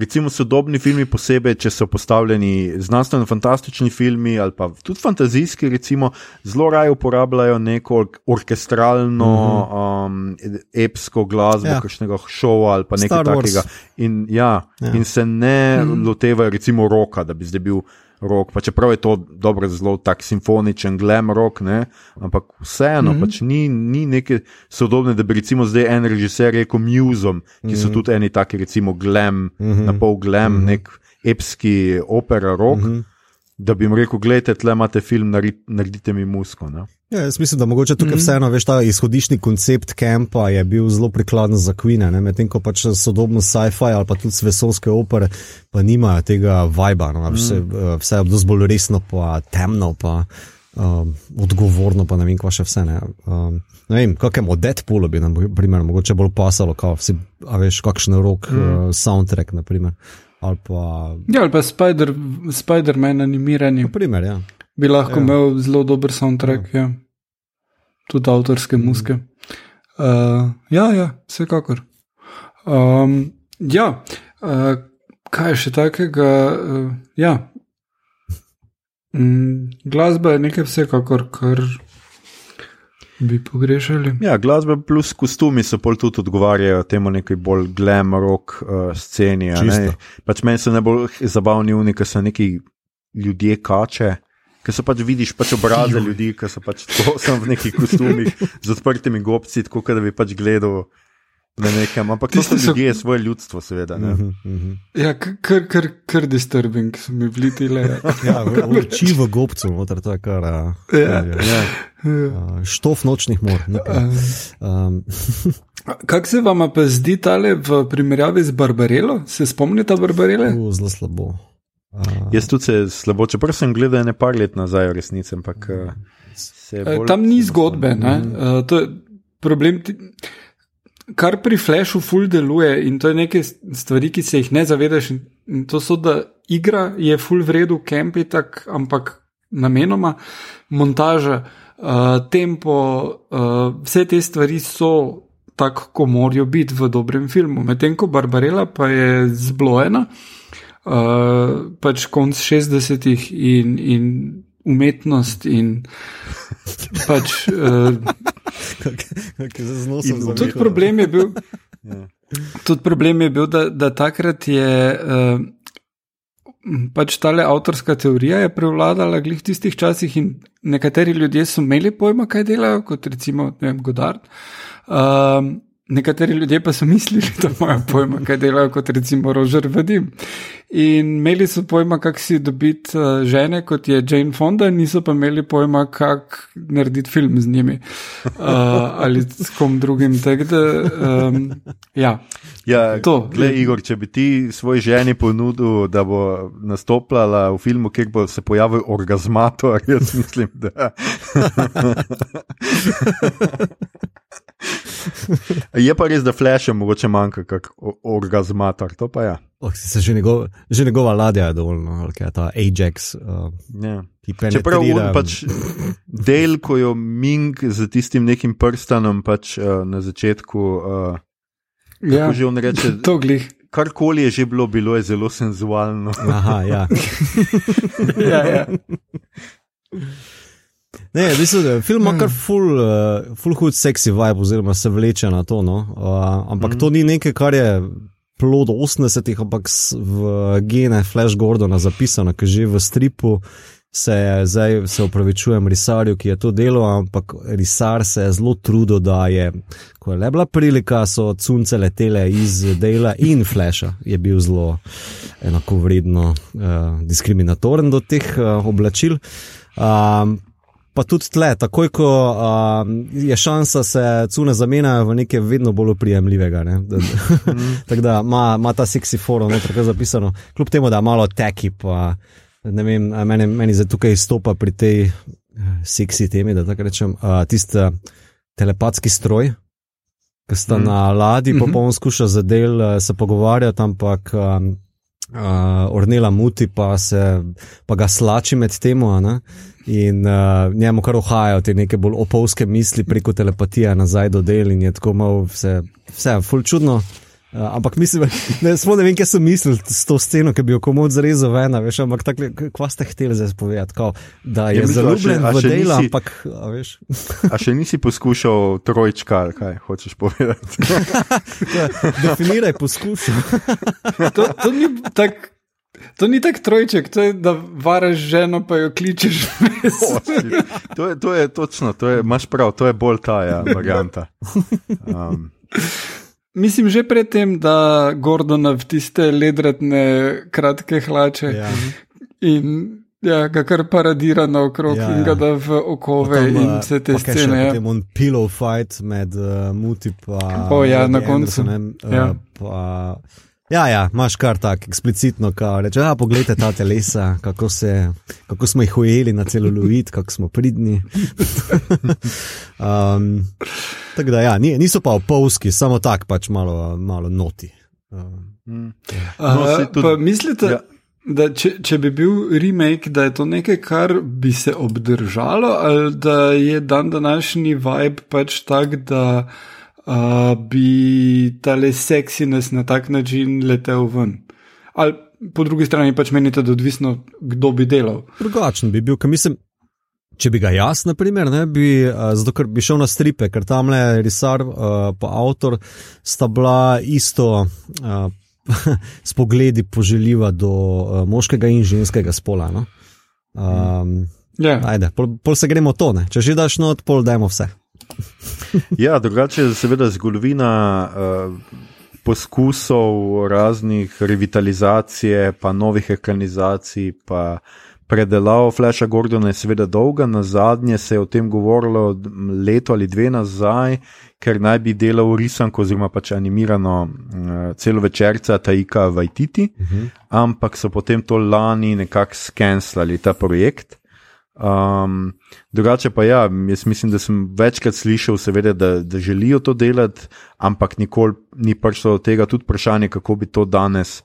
recimo sodobni filmi, posebej, če so postavljeni znanstveno-fantastični filmi ali pa tudi fantazijski, recimo, zelo raje uporabljajo neko ork- orkestralno, uh -huh. um, epsko glasbo, Ja. kakšnega šova ali pa nekaj takega. In, ja, Ja. in se ne uh -huh. lotevajo, recimo, roka, da bi zdaj bil. Rock, pa čeprav je to dobro, zelo tak simfoničen, glam rock, ne? ampak vseeno, mm -hmm. pač ni, ni neke sodobne, da bi recimo zdaj en režiser rekel Museum, ki so mm -hmm. tudi eni taki, recimo glam, mm -hmm. na pol glam, mm -hmm. nek epski opera rock. Mm -hmm. Da bi jim rekel, gledajte, tle imate film, naredite mi musko. Ne? Ja, jaz mislim, da mogoče tukaj mm. vseeno, veš, ta izhodišni koncept kampa je bil zelo prikladen za Queen, medtem ko pač sodobno sci-fi ali pa tudi vesolske opere pa nimajo tega viba, no, vse, mm. vse je dosti bolj resno, pa temno, pa um, odgovorno, pa ne vem, kva še vse. Ne, um, ne vem, kakemu Deadpoolu bi nam, primer, mogoče bolj pasalo, kao, vsi, a veš, kakšen rok, mm. uh, soundtrack, naprimer. Ali pa, Ja, ali pa Spider, Spider-Man animirani. naprimer, ja. Bi lahko Ja. ja. imel zelo dober soundtrack, ja. tudi avtorske muske. Uh, ja, ja, vsekakor. Um, ja, uh, kaj je še takega? Uh, ja. Mm, glasba je nekaj vsekakor, kar bi pogrešali. Ja, glasba plus kostumi so pol tudi odgovarjajo temu nekaj bolj glam rock uh, sceni. Ne? Pač meni so najbolj zabavni oni, ki so neki ljudje kače. Ker so pač vidiš pač obraze ljudi, ki so pač tako, samo v nekih kostumih z odprtimi gobci, tako da bi pač gledal na nekem. Ampak to so Tisti so- ljudje, svoje ljudstvo, seveda. Ne? Mhm, mhm. Ja, k- kar, kar, kar disturbing so mi bili ti le. Ja, v- oči v gobcu, noter, to je kar. Uh, Ja. Ja. Uh, štof nočnih mor. Um, Kako se vam pa zdi tale v primerjavi z Barbarelo? Se spomnite Barbarele? uh, zelo slabo. Uh, Jaz tudi se slabo, čeprav sem gledal ne par let nazaj, v resnici, ampak uh, se je bolj. Tam ni zgodbe. Ne? Uh, to je problem, ti- kar pri Flashu ful deluje in to je nekaj stvari, ki se jih ne zavedaš. in- to so, da igra je ful v redu, kamp je tak, ampak namenoma, montaža, uh, tempo, uh, vse te stvari so tako, kot morajo biti v dobrem filmu. Medtem ko Barbarella pa je zblojena, uh, pač konc 60-ih in, in umetnost in pač. Uh, Kaj se z In nosom tudi problem je bil, Ja. tudi problem je bil da, da takrat je uh, pač tale avtorska teorija je prevladala glih v tistih časih in nekateri ljudje so imeli pojma, kaj delajo, kot recimo vem, Godard. Um, Nekateri ljudje pa so mislili, da imajo pojma, kaj delajo, kot recimo Rožer Vadim. In imeli so pojma, kako si dobiti uh, žene, kot je Jane Fonda, niso pa imeli pojma, kako narediti film z njimi uh, ali s kom drugim. Tak, da, um, ja. Ja, To. glej, Igor, če bi ti svoj ženi ponudil, da bo nastopala v filmu, kjer bo se pojavil orgazmator, [LAUGHS] jaz mislim, da. [LAUGHS] Je pa res, da flashe mogoče manjka, kot orgazmator, to pa ja. Oh, se že, njegov, že njegova ladja je dovoljno, ali kaj je ta Ajax, uh, ja. ki Čeprav penetrira. on pač del, ko jo Ming z tistim nekim prstanom pač, uh, na začetku, uh, ja. že on reče, [LAUGHS] To glih. karkoli je že bilo, bilo je zelo senzualno. Aha, ja. [LAUGHS] Ja, ja. Ne, v bistvu, da film ima kar full, uh, full hud seksi vibe, oziroma se vleče na to. No? Uh, ampak mm. to ni nekaj, kar je plod 80-ih, ampak v gene Flash Gordona zapisano, ki že v stripu. Se je zdaj, se upravičujem, risarju, ki je to delal, ampak risar se je zelo trudil, da je, ko je le bila prilika, so cunce letele iz dela in flasha, je bil zelo enakovredno uh, diskriminatoren do teh uh, oblačil. Um, pa tudi tle, takoj ko um, je šansa, se cune zamenjajo v nekaj vedno bolj prijemljivega. Ne? Da, [LAUGHS] Tako da ima, ima ta seksi forum, tako zapisano, kljub temu, da je malo teki, pa ne vem, a meni, meni zdaj tukaj stopa pri tej eh, seksi temi, da tako rečem, uh, tisti telepatski stroj. Ki sta mm. na ladji, pa pa on skuša za del uh, se pogovarjati, ampak um, uh, Ornela muti, pa, se, pa ga slači med temo. ne. In uh, njemu kar uhajajo te neke bolj opolske misli preko telepatije nazaj do del, in je tako malo vse, vse ful čudno. Uh, ampak mislim, [LAUGHS] ne, smo ne vem, kaj so mislili s to sceno, ki bi jo komod zarezal ven, a veš, ampak tako, kva ste hteli zdaj povedati, kao, da je Ja, mislim, a še- zaljubljen a v še dela, nisi- ampak, a veš. A še nisi poskušal trojčka, ali kaj hočeš povedati? [LAUGHS] Definiraj, poskušaj. To, to ni tako. To ni tako trojček, to je, da varaš ženo, pa jo kličeš. O, to, je, to je točno, to je, imaš prav, to je bolj ta ja, varianta. Um, Mislim, že predtem, da Gordona v tiste ledratne kratke hlače. Ja. In Ja, ga kar paradira naokrog Ja, ja, in ga da v okove Potem, in eh, vse te še, scene. Ja. Potem on pillow fight med uh, Muti pa. O, ja, na koncu. Andersonem, uh, Ja. pa, ja, ja, imaš kar tako eksplicitno, kar reče, ja, poglejte ta telesa, kako, se, kako smo jih ujeli na celuloid, kako smo pridni. [LAUGHS] um, tako da, ja, ni, niso pa opolski, samo tako pač malo, malo noti. Um, Mm. No, No, saj tudi- pa mislite, ja. ja. da če, če bi bil remake, da je to nekaj, kar bi se obdržalo, ali da je dan današnji vibe pač tak, da uh, bi tale seksiness na tak način letel ven. Ali po drugi strani pač menite, da je odvisno, kdo bi delal. drugačen bi bil, ker mislim. Če bi ga jaz, na primer, ne bi, uh, zato ker bi šel na stripe, ker tam le risar in uh, pa avtor sta bila isto uh, [LAUGHS] s pogledi poželjiva do uh, moškega in ženskega spola. No? Um, Ja, ajde, pol, pol se gremo to, ne? če že daš not, pol dajmo vse. Ja, drugače je seveda zgodovina uh, poskusov raznih revitalizacije, pa novih ekranizacij, pa predelav Flasha Gordona je seveda dolga. Na zadnje se je o tem govorilo leto ali dve nazaj, ker naj bi delal risanko oziroma pač animirano uh, celo večerca Taika Vajtiti, uh -huh. ampak so potem to lani nekako skenslali ta projekt. Um, drugače pa ja, jaz mislim, da sem večkrat slišal, seveda, da, da želijo to delati, ampak nikoli ni prišlo do tega, tudi vprašanje, kako bi to danes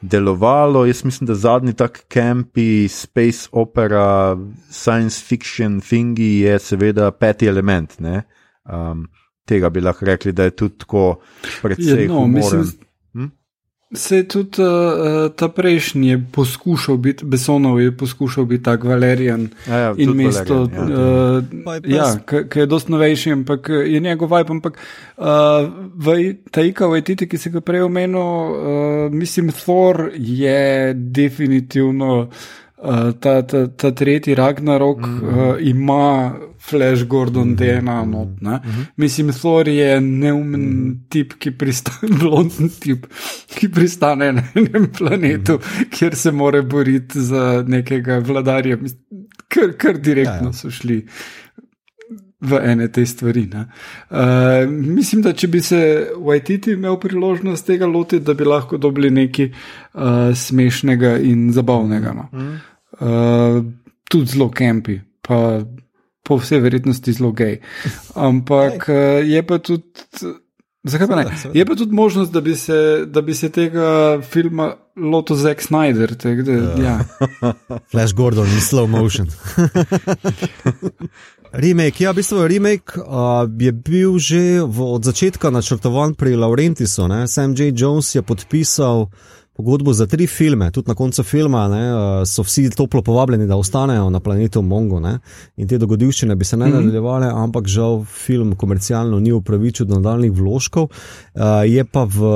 delovalo. Jaz mislim, da zadnji tak kampi, space opera, science fiction, thingi je seveda peti element. ne. Um, tega bi lahko rekli, da je tudi tako precej Ja, no, humoren. mislim, Se je tudi uh, ta prejšnji je poskušal biti, Besonov je poskušal biti tak Valerijan Ja, ja, in tudi mesto, Valerian, ja. uh, ja, ki je dosti novejši, ampak je njegov vibe, ampak uh, v Taika Vajtiti, ki si ga prej omenil, uh, mislim, Thor je definitivno. Uh, ta, ta, ta tretji Ragnarok mm -hmm. uh, ima Flash Gordon mm -hmm. DNA not. Mm -hmm. Mislim, Thor je neumen mm -hmm. tip, ki pristane, [LAUGHS] blonden tip, ki pristane na enem planetu, mm -hmm. kjer se more boriti za nekega vladarja. Kar, kar direktno Ja, ja, so šli v ene te stvari. ne. Uh, mislim, da če bi se Waititi imel priložnost tega lotiti, da bi lahko dobili nekaj uh, smešnega in zabavnega. No. Uh, tudi zelo kempi, pa po vsej verjetnosti zelo gej. Ampak uh, je pa tudi. Zakaj pa ne? Je pa tudi možnost, da bi se, da bi se tega filma lotil Zack Snyder. Tak, da, ja. [LAUGHS] Flash Gordon in slow motion. [LAUGHS] remake, ja, v bistvu remake uh, je bil že v, od začetka načrtovan pri Laurentisu. Ne? Sam J. Jones je podpisal pogodbo za tri filme, tudi na koncu filma ne, uh, so vsi toplo povabljeni, da ostanejo na planetu Mongo. Ne? In te dogodivščine bi se ne nadaljevale, ampak žal film komercialno ni upravičil do nadaljnih vložkov. Uh, je pa v,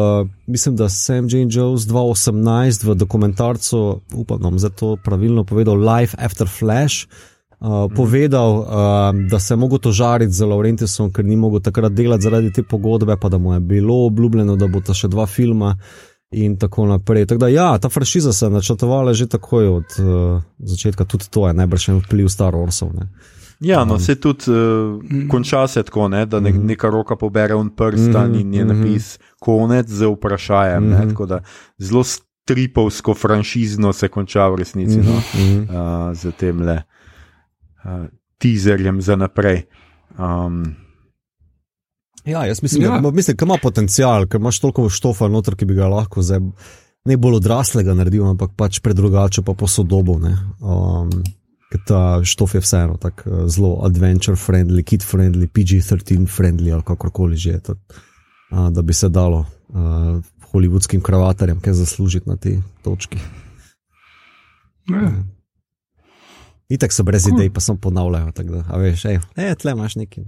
mislim, da Sam J. Jones 2018 v dokumentarcu, upam, da bom zdaj to pravilno povedal, Life After Flash. Uh, povedal, uh, da se je mogel tožariti z Laurentisom, ker ni mogel takrat delati zaradi te pogodbe, pa da mu je bilo obljubljeno, da bo ta še dva filma in tako naprej. Tako da, ja, ta franšiza se je načrtovala že takoj od uh, začetka, tudi to je najbrž en vpliv Star Warsov. Ne. Ja, no, se tudi uh, konča se tako, ne, da ne, neka roka pobere un prstan in je napis konec z vprašanjem. Ne, tako da zelo stripovsko franšizno se konča v resnici no, uh, z tem le uh, teaserjem za naprej. Um, Ja, jaz mislim, Ja. da mislim, ima potencial, ker imaš toliko štofa noter, ki bi ga lahko zdaj ne bolj odraslega naredil, ampak pač predrugače pa posodobil. ne. Um, ker ta štof je vseeno tako eh, zelo adventure friendly, kid friendly, PG-13 friendly ali kakorkoli že je. tako, a, Da bi se dalo uh, hollywoodskim kravatarjem kaj zaslužiti na tej točki. Ja. Itek so brez idej, pa sem ponavljajo. tako Da, a veš, ej, e, tle imaš nekaj.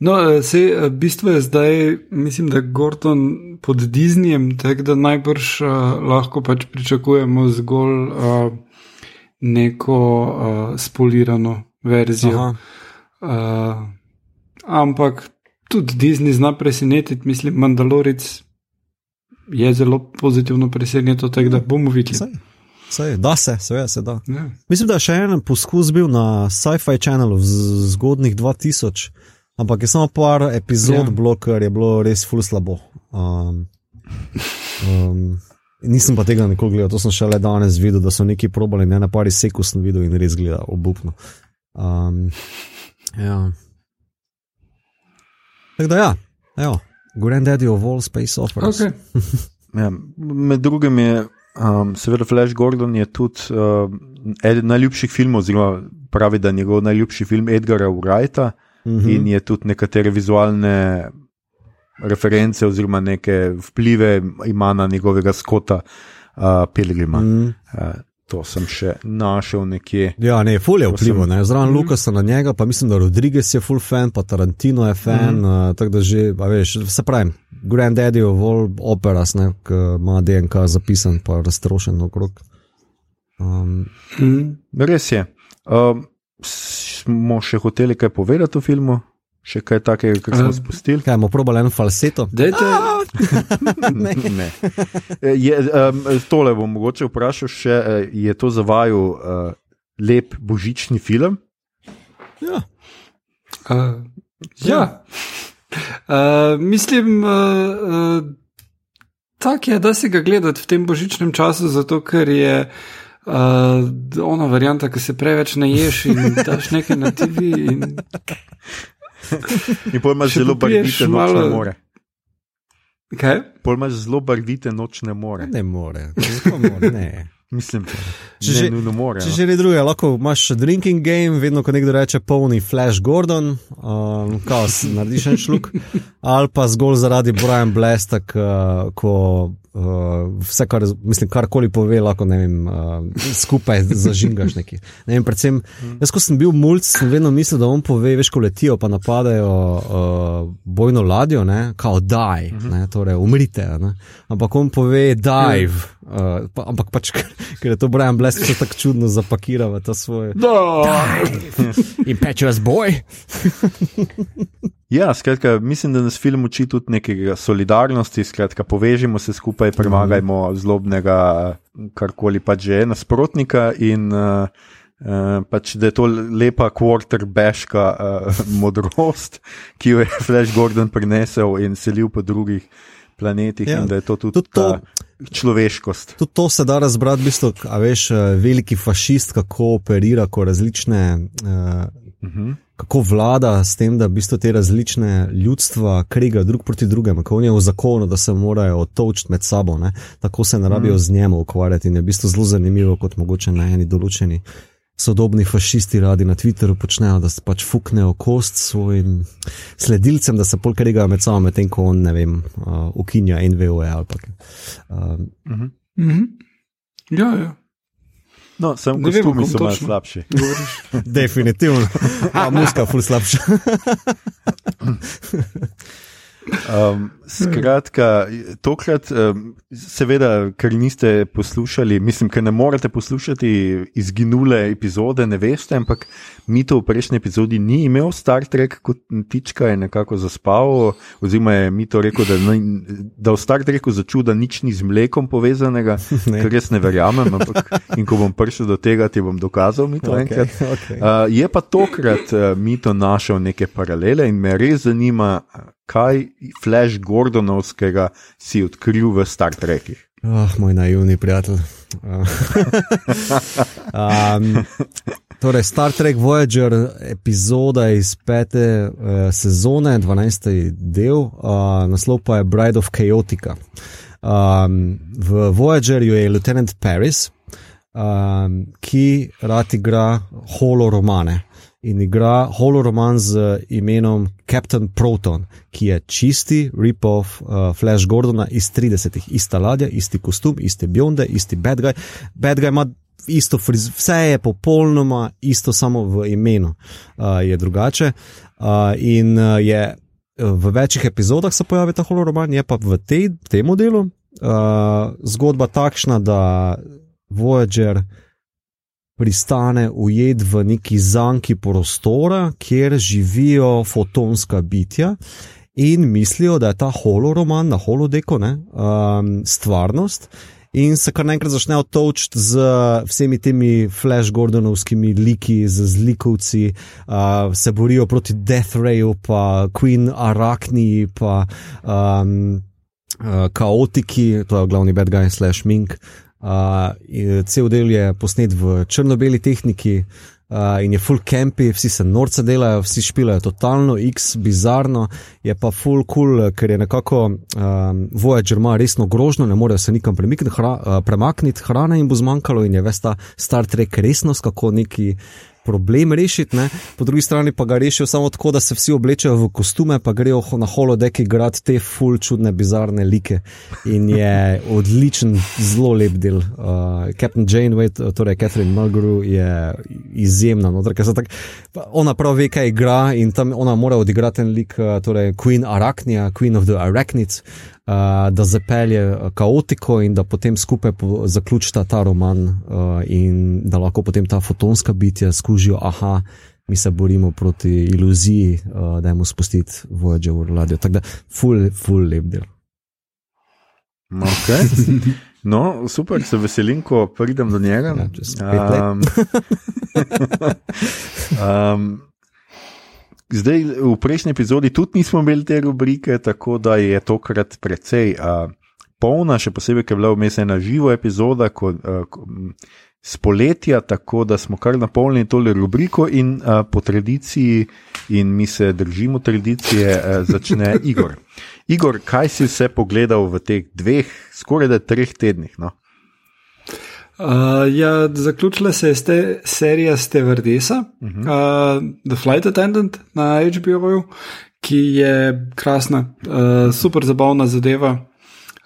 No, se, bistvo je zdaj, mislim, da je Gordon pod Disneyjem, tako da najbrž uh, lahko pač pričakujemo zgolj uh, neko uh, spolirano verzijo. Aha. Uh, ampak tudi Disney zna presenetiti, mislim, Mandaloric je zelo pozitivno presenetil, tako da bomo videli. Saj. Sej, da se, seveda se da. Ja. Mislim, da je še en poskus bil na Sci-Fi Channelu v zgodnih 2000, ampak je samo par epizod Ja. yeah. bilo, ker je bilo res ful slabo. Um, um, nisem pa tega nikoli gledal, to sem šele danes videl, da so neki probali, ne na pari seku sem videl in res gleda obupno. Um, ja. Tako da ja, evo, Granddaddy of all space operas. Okay. [LAUGHS] Ja, med drugim je, um, seveda, Flash Gordon je tudi uh, eden najljubših filmov, oziroma pravi, da je njegov najljubši film Edgara Wrighta -hmm. in je tudi nekatere vizualne reference oziroma neke vplive ima na njegovega skota uh, Pilgrima. Mm. Mm. Uh, to sem še našel nekje. Ja, ne, ful je vplival, sem- ne. Zraven Lukasa na njega, pa mislim, da Rodriguez je full fan, pa Tarantino je fan, mm. uh, tako da že, a veš, se pravi, Granddaddy of all operas, ne, ki ima DNK zapisan, pa raztrošen okrog. Um, Mm. Res je. Um, smo še hoteli kaj povedati o filmu, še kaj takega, kar smo Eh. spustili. kaj, bomo probali en falseto? Dajte, [LAUGHS] ne. ne. Je, um, tole bom mogoče vprašal še, eh, je to za vaju uh, lep božični film? Ja, Uh, ja. Uh, mislim, uh, uh, tak je, da se ga gledati v tem božičnem času, zato ker je uh, ona varianta, ki se preveč naješ in daš nekaj na TV. In, In Še zelo barvite nočne malo- more. kaj? Pol imaš zelo barvite nočne more. ne more, more, ne. Mislim, Če ne že- nujno more. Če no. že ne druge, lahko imaš drinking game, vedno ko nekdo reče polni Flash Gordon, um, kaos, narediš en šluk, [LAUGHS] ali pa zgolj zaradi Brian Blasta, k- ko uh, vse, kar, mislim, karkoli pove, lahko vem, uh, skupaj zažingaš neki. Ne vem, predvsem, jaz, ko sem bil mulj, sem vedno mislil, da on pove, veš, ko letijo, pa napadajo uh, bojno ladjo, ne, kao die, ne, torej umrite, ne. ampak on pove dive. Uh, pa, ampak pač, [LAUGHS] ker, je to Brian Blast, se tako čudno zapakira v ta svoj. Impetuous [LAUGHS] boy. [LAUGHS] Ja, skratka, mislim, da nas film uči tudi nekega solidarnosti, skratka, povežimo se skupaj, premagajmo zlobnega, karkoli pač že je, nasprotnika in uh, uh, pač, da je to lepa quarterbashka uh, [LAUGHS] modrost, ki jo je Flash Gordon prinesel in selil po drugih planetih Ja, in da je to tudi, tudi to- človeškost. Tudi to se da razbrati, v bistvu, a veš, eh, veliki fašist, kako operira, ko različne. Uh, Uh -huh. Kako vlada s tem, da v bistvu te različne ljudstva kriga drug proti drugemu, kako je v zakonu, da se morajo otočiti med sabo, ne? tako se ne rabijo mm. z njemu ukvarjati. In je v bistvu zelo zanimivo, kot mogoče na eni določeni sodobni fašisti radi na Twitterju počnejo, da se pač fuknejo kost svojim sledilcem, da se pol krigajo med sabo, medtem ko on, ne vem, uh, ukinja NVO ali pa kaj. Um, Uh -huh. Mhm. Ja, ja. No, sem Ne vem, kostumi kom so malo slabši. [LAUGHS] Definitivno, a muska ful slabša. [LAUGHS] Um, skratka, tokrat, um, seveda, ker niste poslušali, mislim, ker ne morete poslušati izginule epizode, ne veste, ampak mi to v prejšnji epizodi ni imel Star Trek kot tička, je nekako zaspal, oziroma je mi to rekel, da, ne, da v Star Treku začuda nič ni z mlekom povezanega, [LAUGHS] Ne. kar jaz ne verjamem, ampak in ko bom prišel do tega, ti bom dokazal mi to Okay, enkrat. okay. Uh, je pa tokrat uh, Mito našel neke paralele in me res zanima, kaj Flash Gordonovskega si odkril v Star Trekih. Oh, moj naivni prijatelj. [LAUGHS] Um, torej, Star Trek Voyager, epizoda iz pete uh, sezone, 12. del, uh, naslov pa je Bride of Chaotica. Um, v Voyagerju je Lieutenant Paris, um, ki rad igra holoromane. In igra holoroman z imenom Captain Proton, ki je čisti rip-off uh, Flash Gordona iz 30-ih. Ista ladja, isti kostum, iste bionde, isti bad guy. Bad guy ima isto friz, vse je popolnoma isto, samo v imenu uh, je drugače. Uh, in uh, je v večjih epizodah se pojavi ta holoroman, je pa v tej, tem delu uh, zgodba takšna, da Voyager pristane ujet v neki zanki prostora, kjer živijo fotonska bitja. In mislijo, da je ta holoroman na holodeku ne, um, stvarnost, in se kar naenkrat začnejo točiti z vsemi temi Flash Gordonovskimi liki, z zlikovci, uh, se borijo proti Death Rayu, pa Queen Arachni, pa um, uh, Kaotiki, to je glavni bad guy slash mink. Uh, cel del je posnet v črno-beli tehniki, uh, in je full campy, vsi se norce delajo, vsi špilajo totalno, x bizarno, je pa full cool, ker je nekako um, Voyager ima resno grožno, ne morejo se nikam hra, uh, premakniti, hrane jim bo zmanjkalo in je ves ta Star Trek resnost, kako neki problem rešiti, ne? po drugi strani pa ga rešijo samo tako, da se vsi oblečejo v kostume, pa grejo na holodeki grad te full čudne, bizarne like. In je [LAUGHS] odličen, zelo lep del. Uh, Captain Janeway, torej Catherine Mulgrew, je izjemna. No? Tak, ona prav ve, kaj igra in tam ona mora odigrati en lik, uh, torej Queen Arachnia, Queen of the Arachnids. Da zapelje kaotiko in da potem skupaj zaključita ta roman, in da lahko potem ta fotonska bitja skužijo, aha, mi se borimo proti iluziji, da jim spustiti Voyager v ladjo. Tako da, full, full lep del. Okay. [LAUGHS] No, super, se veselim, ko pridem do njega. Ja, um, um, [LAUGHS] Zdaj, v prejšnji epizodi tudi nismo imeli te rubrike, tako da je tokrat precej polna, še posebej, ker je bila vmes ena živa epizoda ko, uh, ko, spoletja, tako da smo kar napolnili tole rubriko in uh, po tradiciji, in mi se držimo tradicije, uh, začne Igor. Igor, kaj si vse pogledal v teh dveh, skoraj da treh tednih? No? Uh, ja, zaključila se je ste, serija Stevardesa, uh -huh. uh, The Flight Attendant na HBO, ki je krasna, uh, super zabavna zadeva.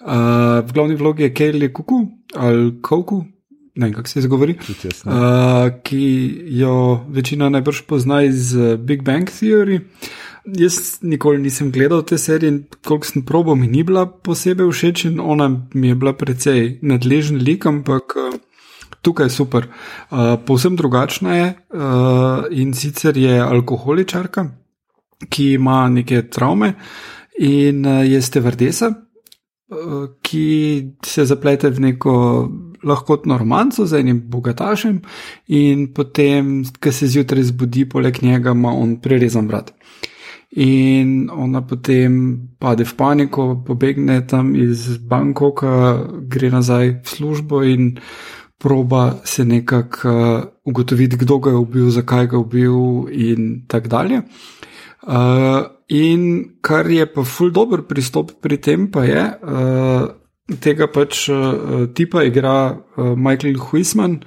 Uh, v glavni vlogi je Kelly Kuku ali Koku, ne vem kako se izgovori, uh, ki jo večina najbrž pozna iz Big Bang Theory. Jaz nikoli nisem gledal te serije in koliko sem probo, mi ni bila posebej všeč in ona mi je bila precej nadležen lik, ampak uh, tukaj je super. Uh, povsem drugačna je uh, in sicer je alkoholičarka, ki ima neke travme in uh, je stevardesa, uh, ki se zaplete v neko lahkotno romanco z enim bogatašem in potem, ko se zjutraj zbudi, poleg njega ima on prerezan vrat. In ona potem pade v paniko, pobegne tam iz Bangkoka, gre nazaj v službo in proba se nekako uh, ugotoviti, kdo ga je ubil, zakaj ga je ubil, in tako dalje. Uh, in kar je pa ful dobr pristop pri tem, pa je, uh, tega pač uh, tipa igra uh, Michael Huisman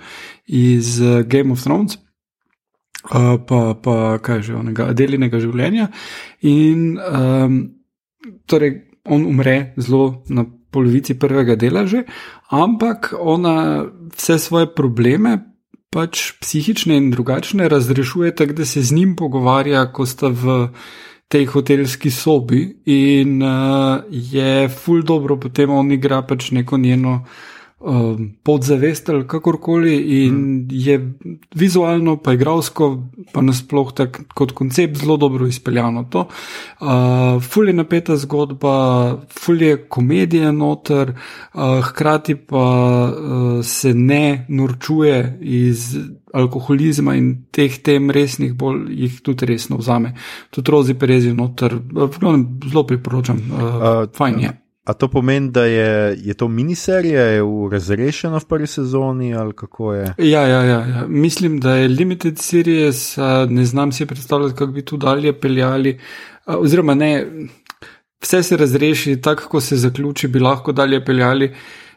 iz uh, Game of Thrones. Uh, pa, pa kaj že onega delinega življenja. In um, torej, on umre zelo na polovici prvega dela že, ampak ona vse svoje probleme, pač psihične in drugačne, razrešuje tako, da se z njim pogovarja, ko sta v tej hotelski sobi in uh, je ful dobro, potem on igra pač neko njeno um, podzavest ali kakorkoli, in mm. je vizualno, pa igralsko, pa nasploh tak, kot koncept zelo dobro izpeljano. To. Uh, ful je napeta zgodba, ful je komedija noter, uh, hkrati pa uh, se ne norčuje iz. Alkoholizma in teh tem resnih, bolj jih tudi resno vzame. Tudi rozi perezi noter, glavnem zelo priporočam, uh, uh, fajn je. A to pomeni, da je, je to miniserija, je v razrešeno v prvi sezoni ali kako je? Ja, ja, ja, ja. mislim, da je limited series, ne znam si predstavljati, kako bi tu dalje peljali. Oziroma, ne, vse se razreši, tako kako se zaključi, bi lahko dalje peljali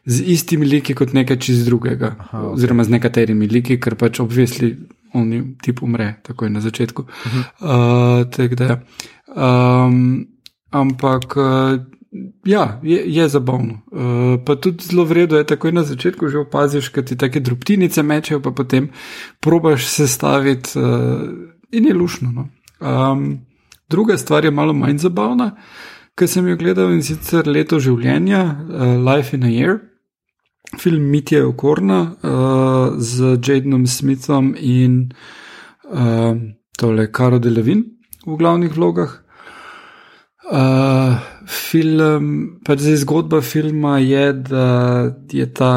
z istimi liki kot nekaj čist drugega. Aha, okay. Oziroma z nekaterimi liki, ker pač obvisli, on tip umre, tako je na začetku. Uh -huh. uh, tak, da, um, ampak. Uh, ja, je, je zabavno. Uh, pa tudi zelo vredno je, tako na začetku že opaziš, da ti take drobtinice mečejo, pa potem probaš sestaviti uh, in je lušno. No. Um, druga stvar je malo manj zabavna, ker sem jo gledal in sicer leto življenja, uh, Life in a Year. Film Mitja Okorna uh, z Jadenom Smithom in uh, tole Karo Delavin v glavnih vlogah. Uh, film, pač zdaj zgodba filma je, da je ta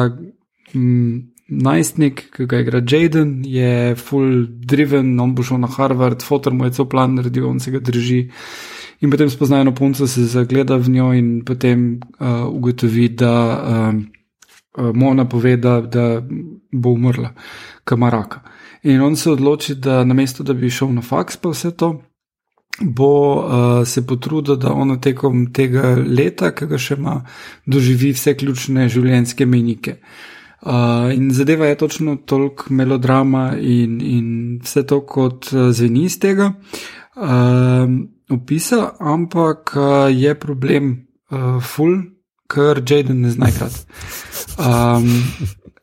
mm, najstnik, ki ga igra Jaden, je full driven, on bo šel na Harvard, fotor mu je cel plan naredil, on se ga drži. In potem spozna eno punco, se zagleda v njo in potem uh, ugotovi, da um, uh, mu ona pove, da, da bo umrla, kamaraka. In on se odloči, da namesto da bi šel na faks, pa vse to, bo uh, se potrudil, da ona tekom tega leta, ki ga še ima, doživi vse ključne življenjske menike. Uh, in zadeva je točno toliko melodrama in, in vse to, kot uh, zveni iz tega. Uh, opisa, ampak uh, je problem uh, full, ker Jaden ne zna igrati. Um,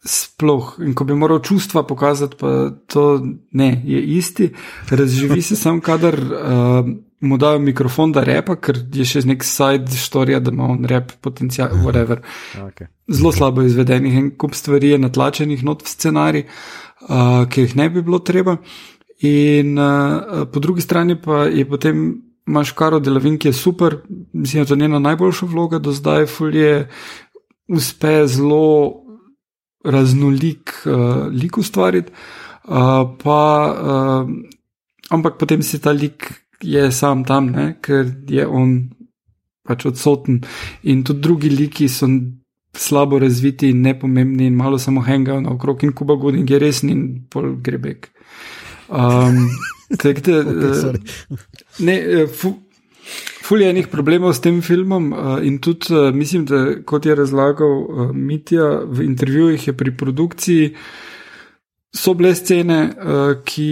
sploh, in ko bi moral čustva pokazati, pa to ne, je isti. Razživi se sam, kadar uh, mu dajo mikrofon, da repa, ker je še nek side story, da ima on rep potencial, whatever. [LAUGHS] Okay. Zelo slabo izvedenih in kup stvari je natlačenih not v scenarij, uh, ki jih ne bi bilo treba. In uh, po drugi strani pa je potem imaš Karo Delavin, ki je super, mislim, da je to njena najboljša vloga do zdaj, fulje uspe zelo raznolik uh, lik ustvariti, uh, pa, uh, ampak potem si ta lik je sam tam, ne, ker je on pač odsoten in tudi drugi liki so. Slabo razviti in nepomembni, in malo samo hengajo na okrog, in kuba godin je resni, in pol grebek. Um, tak, da, [LAUGHS] okay, ne, fu, ful je enih problemov s tem filmom, uh, in tudi uh, mislim, da kot je razlagal uh, Mitja v intervjujih, je pri produkciji so bile scene, uh, ki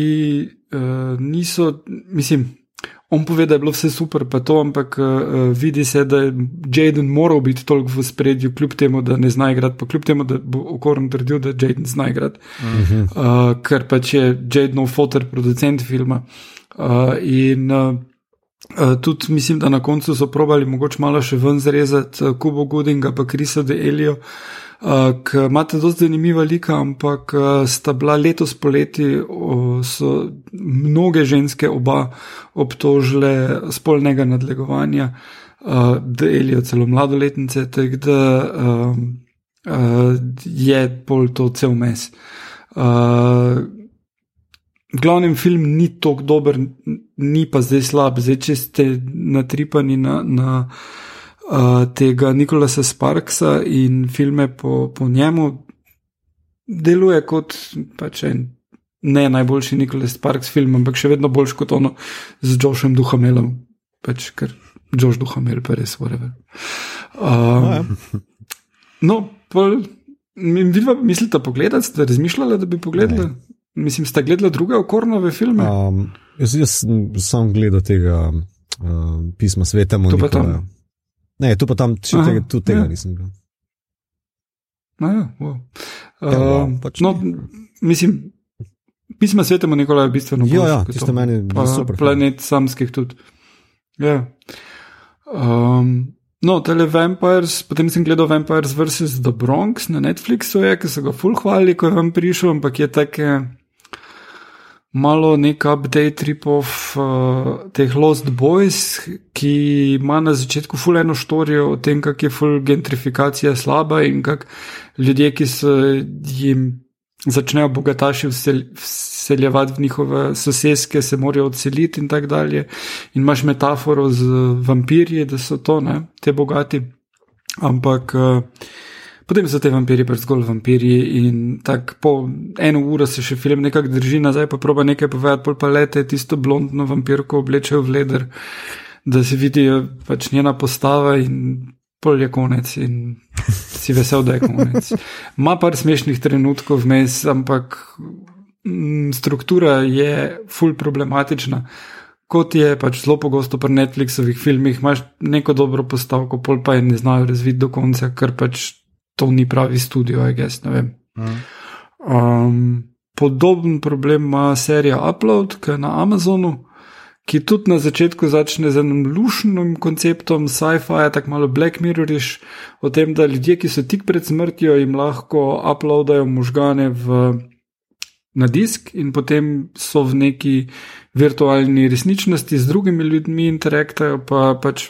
uh, niso, mislim. On pove, da je bilo vse super, pa to, ampak uh, vidi se, da je Jaden moral biti toliko v spredju, kljub temu, da ne zna igrati, pa kljub temu, da bo okorn trdil, da Jaden zna igrati, uh -huh. uh, ker pač je Jadenov fotor, producent filma. Uh, in uh, tudi mislim, da na koncu so probali mogoče malo še ven zrezati uh, Kubo Goodinga, pa Krisa de Elio. Uh, imate zelo zanimiva lika, ampak uh, sta bila letos poleti, uh, so mnoge ženske oba obtožile spolnega nadlegovanja, uh, da elijo celo mladoletnice, tako da uh, uh, je pol to cel mes. Uh, Glavnem film ni tako dober, ni pa zdaj slab, zdaj če ste natripani na, na uh, tega Nikolasa Sparksa in filme po, po njemu, deluje kot pač en ne najboljši Nikolas Sparks film, ampak še vedno boljši kot ono z Jošem Duhamelom, pač ker Još Duhamel pa res vreve. Uh, no, pol, vi pa mislite pogledati, ste razmišljali, da bi pogledali? Ne. Mislim, ste gledali druge okornove filme? Um, jaz, jaz sem gledal tega uh, pisma svetemu. To pa. Ne, tu pa tam še tega, tudi tega ja. nisem bil. No, ja, wow. uh, ja, wow, pač no, mislim, pisma svetemu Nikolaju je bistveno bolj. Ja, ja, tiste meni pa, super. Planet film. samskih tudi. Ja. Um, no, tele Vampires, potem sem gledal Vampires vs. The Bronx na Netflixu, je, ki so ga full hvalili, ko je vam prišel, ampak je tako malo nek update ripov uh, teh Lost Boys, ki ima na začetku fuleno štorijo o tem, kako je full gentrifikacija slaba in kako ljudje, ki se jim začnejo bogataši vseljevati v njihove sosedske, se morajo odseliti in tako dalje. In imaš metaforo z vampirji, da so to, ne, te bogati. Ampak. Uh, Potem so te vampiri pač zgolj vampiri in tako po eno uro se še film nekako drži nazaj, pa proba nekaj povedati, pol pa lete tisto blondno vampirko oblečejo v leder, da se vidijo pač njena postava in pol je konec in si vesel, da je konec. [LAUGHS] Ma par smešnih trenutkov vmes, ampak m, mm, struktura je full problematična. Kot je pač zelo pogosto pri Netflixovih filmih, imaš neko dobro postavko, pol pa je ne znajo razviti do konca, ker pač to ni pravi studio, aj gess, ne vem. Um, podoben problem ima serija Upload, ki je na Amazonu, ki tudi na začetku začne z enim lušnim konceptom sci-fi, tako malo Black Mirroriš, o tem, da ljudje, ki so tik pred smrtjo, jim lahko uploadajo možgane v, na disk in potem so v neki virtualni resničnosti z drugimi ljudmi interaktajo, pa pač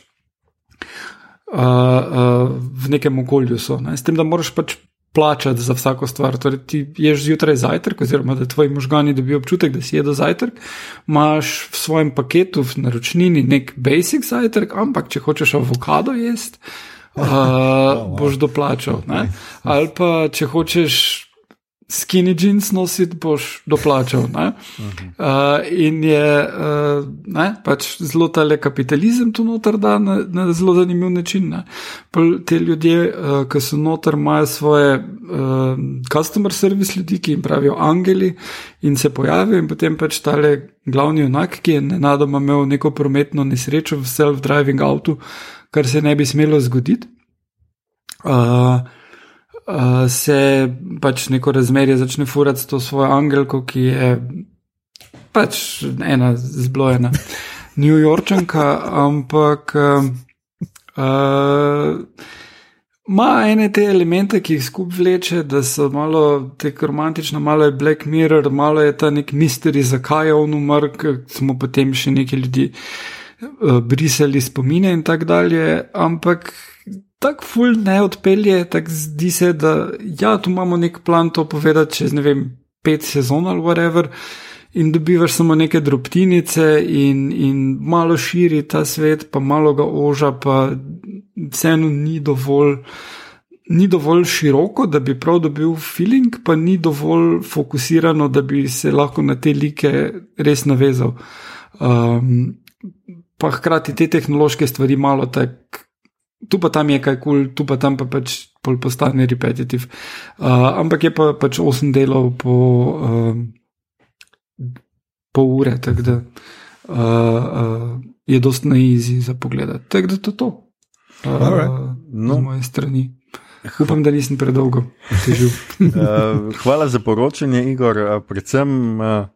uh, uh, v nekem okolju so. Ne? S tem, da moraš pač plačati za vsako stvar. Torej, ti ješ zjutraj zajtrk, oziroma da tvoji možgani dobijo občutek, da si jedo zajtrk, imaš v svojem paketu v naročnini nek basic zajtrk, ampak če hočeš avokado jesti, uh, [LAUGHS] boš doplačal. Okay. Ali pa če hočeš skinny jeans nositi, boš doplačal. Uh, in je uh, ne, pač zelo tale kapitalizem tu noter, da na, na zelo zanimiv način. Te ljudje, uh, ki so noter, imajo svoje uh, customer service ljudi, ki jim pravijo angeli in se pojavijo, in potem pač tale glavni junak, ki je nenadoma imel neko prometno nesrečo v self-driving avtu, kar se ne bi smelo zgoditi. Uh, uh, se pač neko razmerje začne furati s to svojo angelko, ki je pač ena zblojena New Yorčanka, ampak uh, uh, ima ene te elemente, ki jih skup vleče, da so malo te romantične, malo je Black Mirror, malo je ta nek misteri, zakaj je on umrl, smo potem še neki ljudi. Brisali spomine in tako dalje, ampak tako ful ne odpelje, tako zdi se, da ja, tu imamo nek plan to povedati čez ne vem, pet sezon ali whatever. In dobivaš samo neke drobtinice, in, in malo širi ta svet, pa malo ga oža, pa vseeno ni dovolj, ni dovolj široko, da bi prav dobil feeling, pa ni dovolj fokusirano, da bi se lahko na te like res navezal. Um, pa hkrati te tehnološke stvari malo tako tu pa tam je kaj kul, cool, tu pa tam pa pač pol postane repetitiv. Uh, ampak je pa pač 8 delov po, uh, po ure, tako da uh, uh, je dost na easy za pogled. Tako da to je to. Uh, no. Z moje strani. Upam, da nisem predolgo težil. uh, [LAUGHS] hvala za poročanje, Igor. Uh, predvsem uh,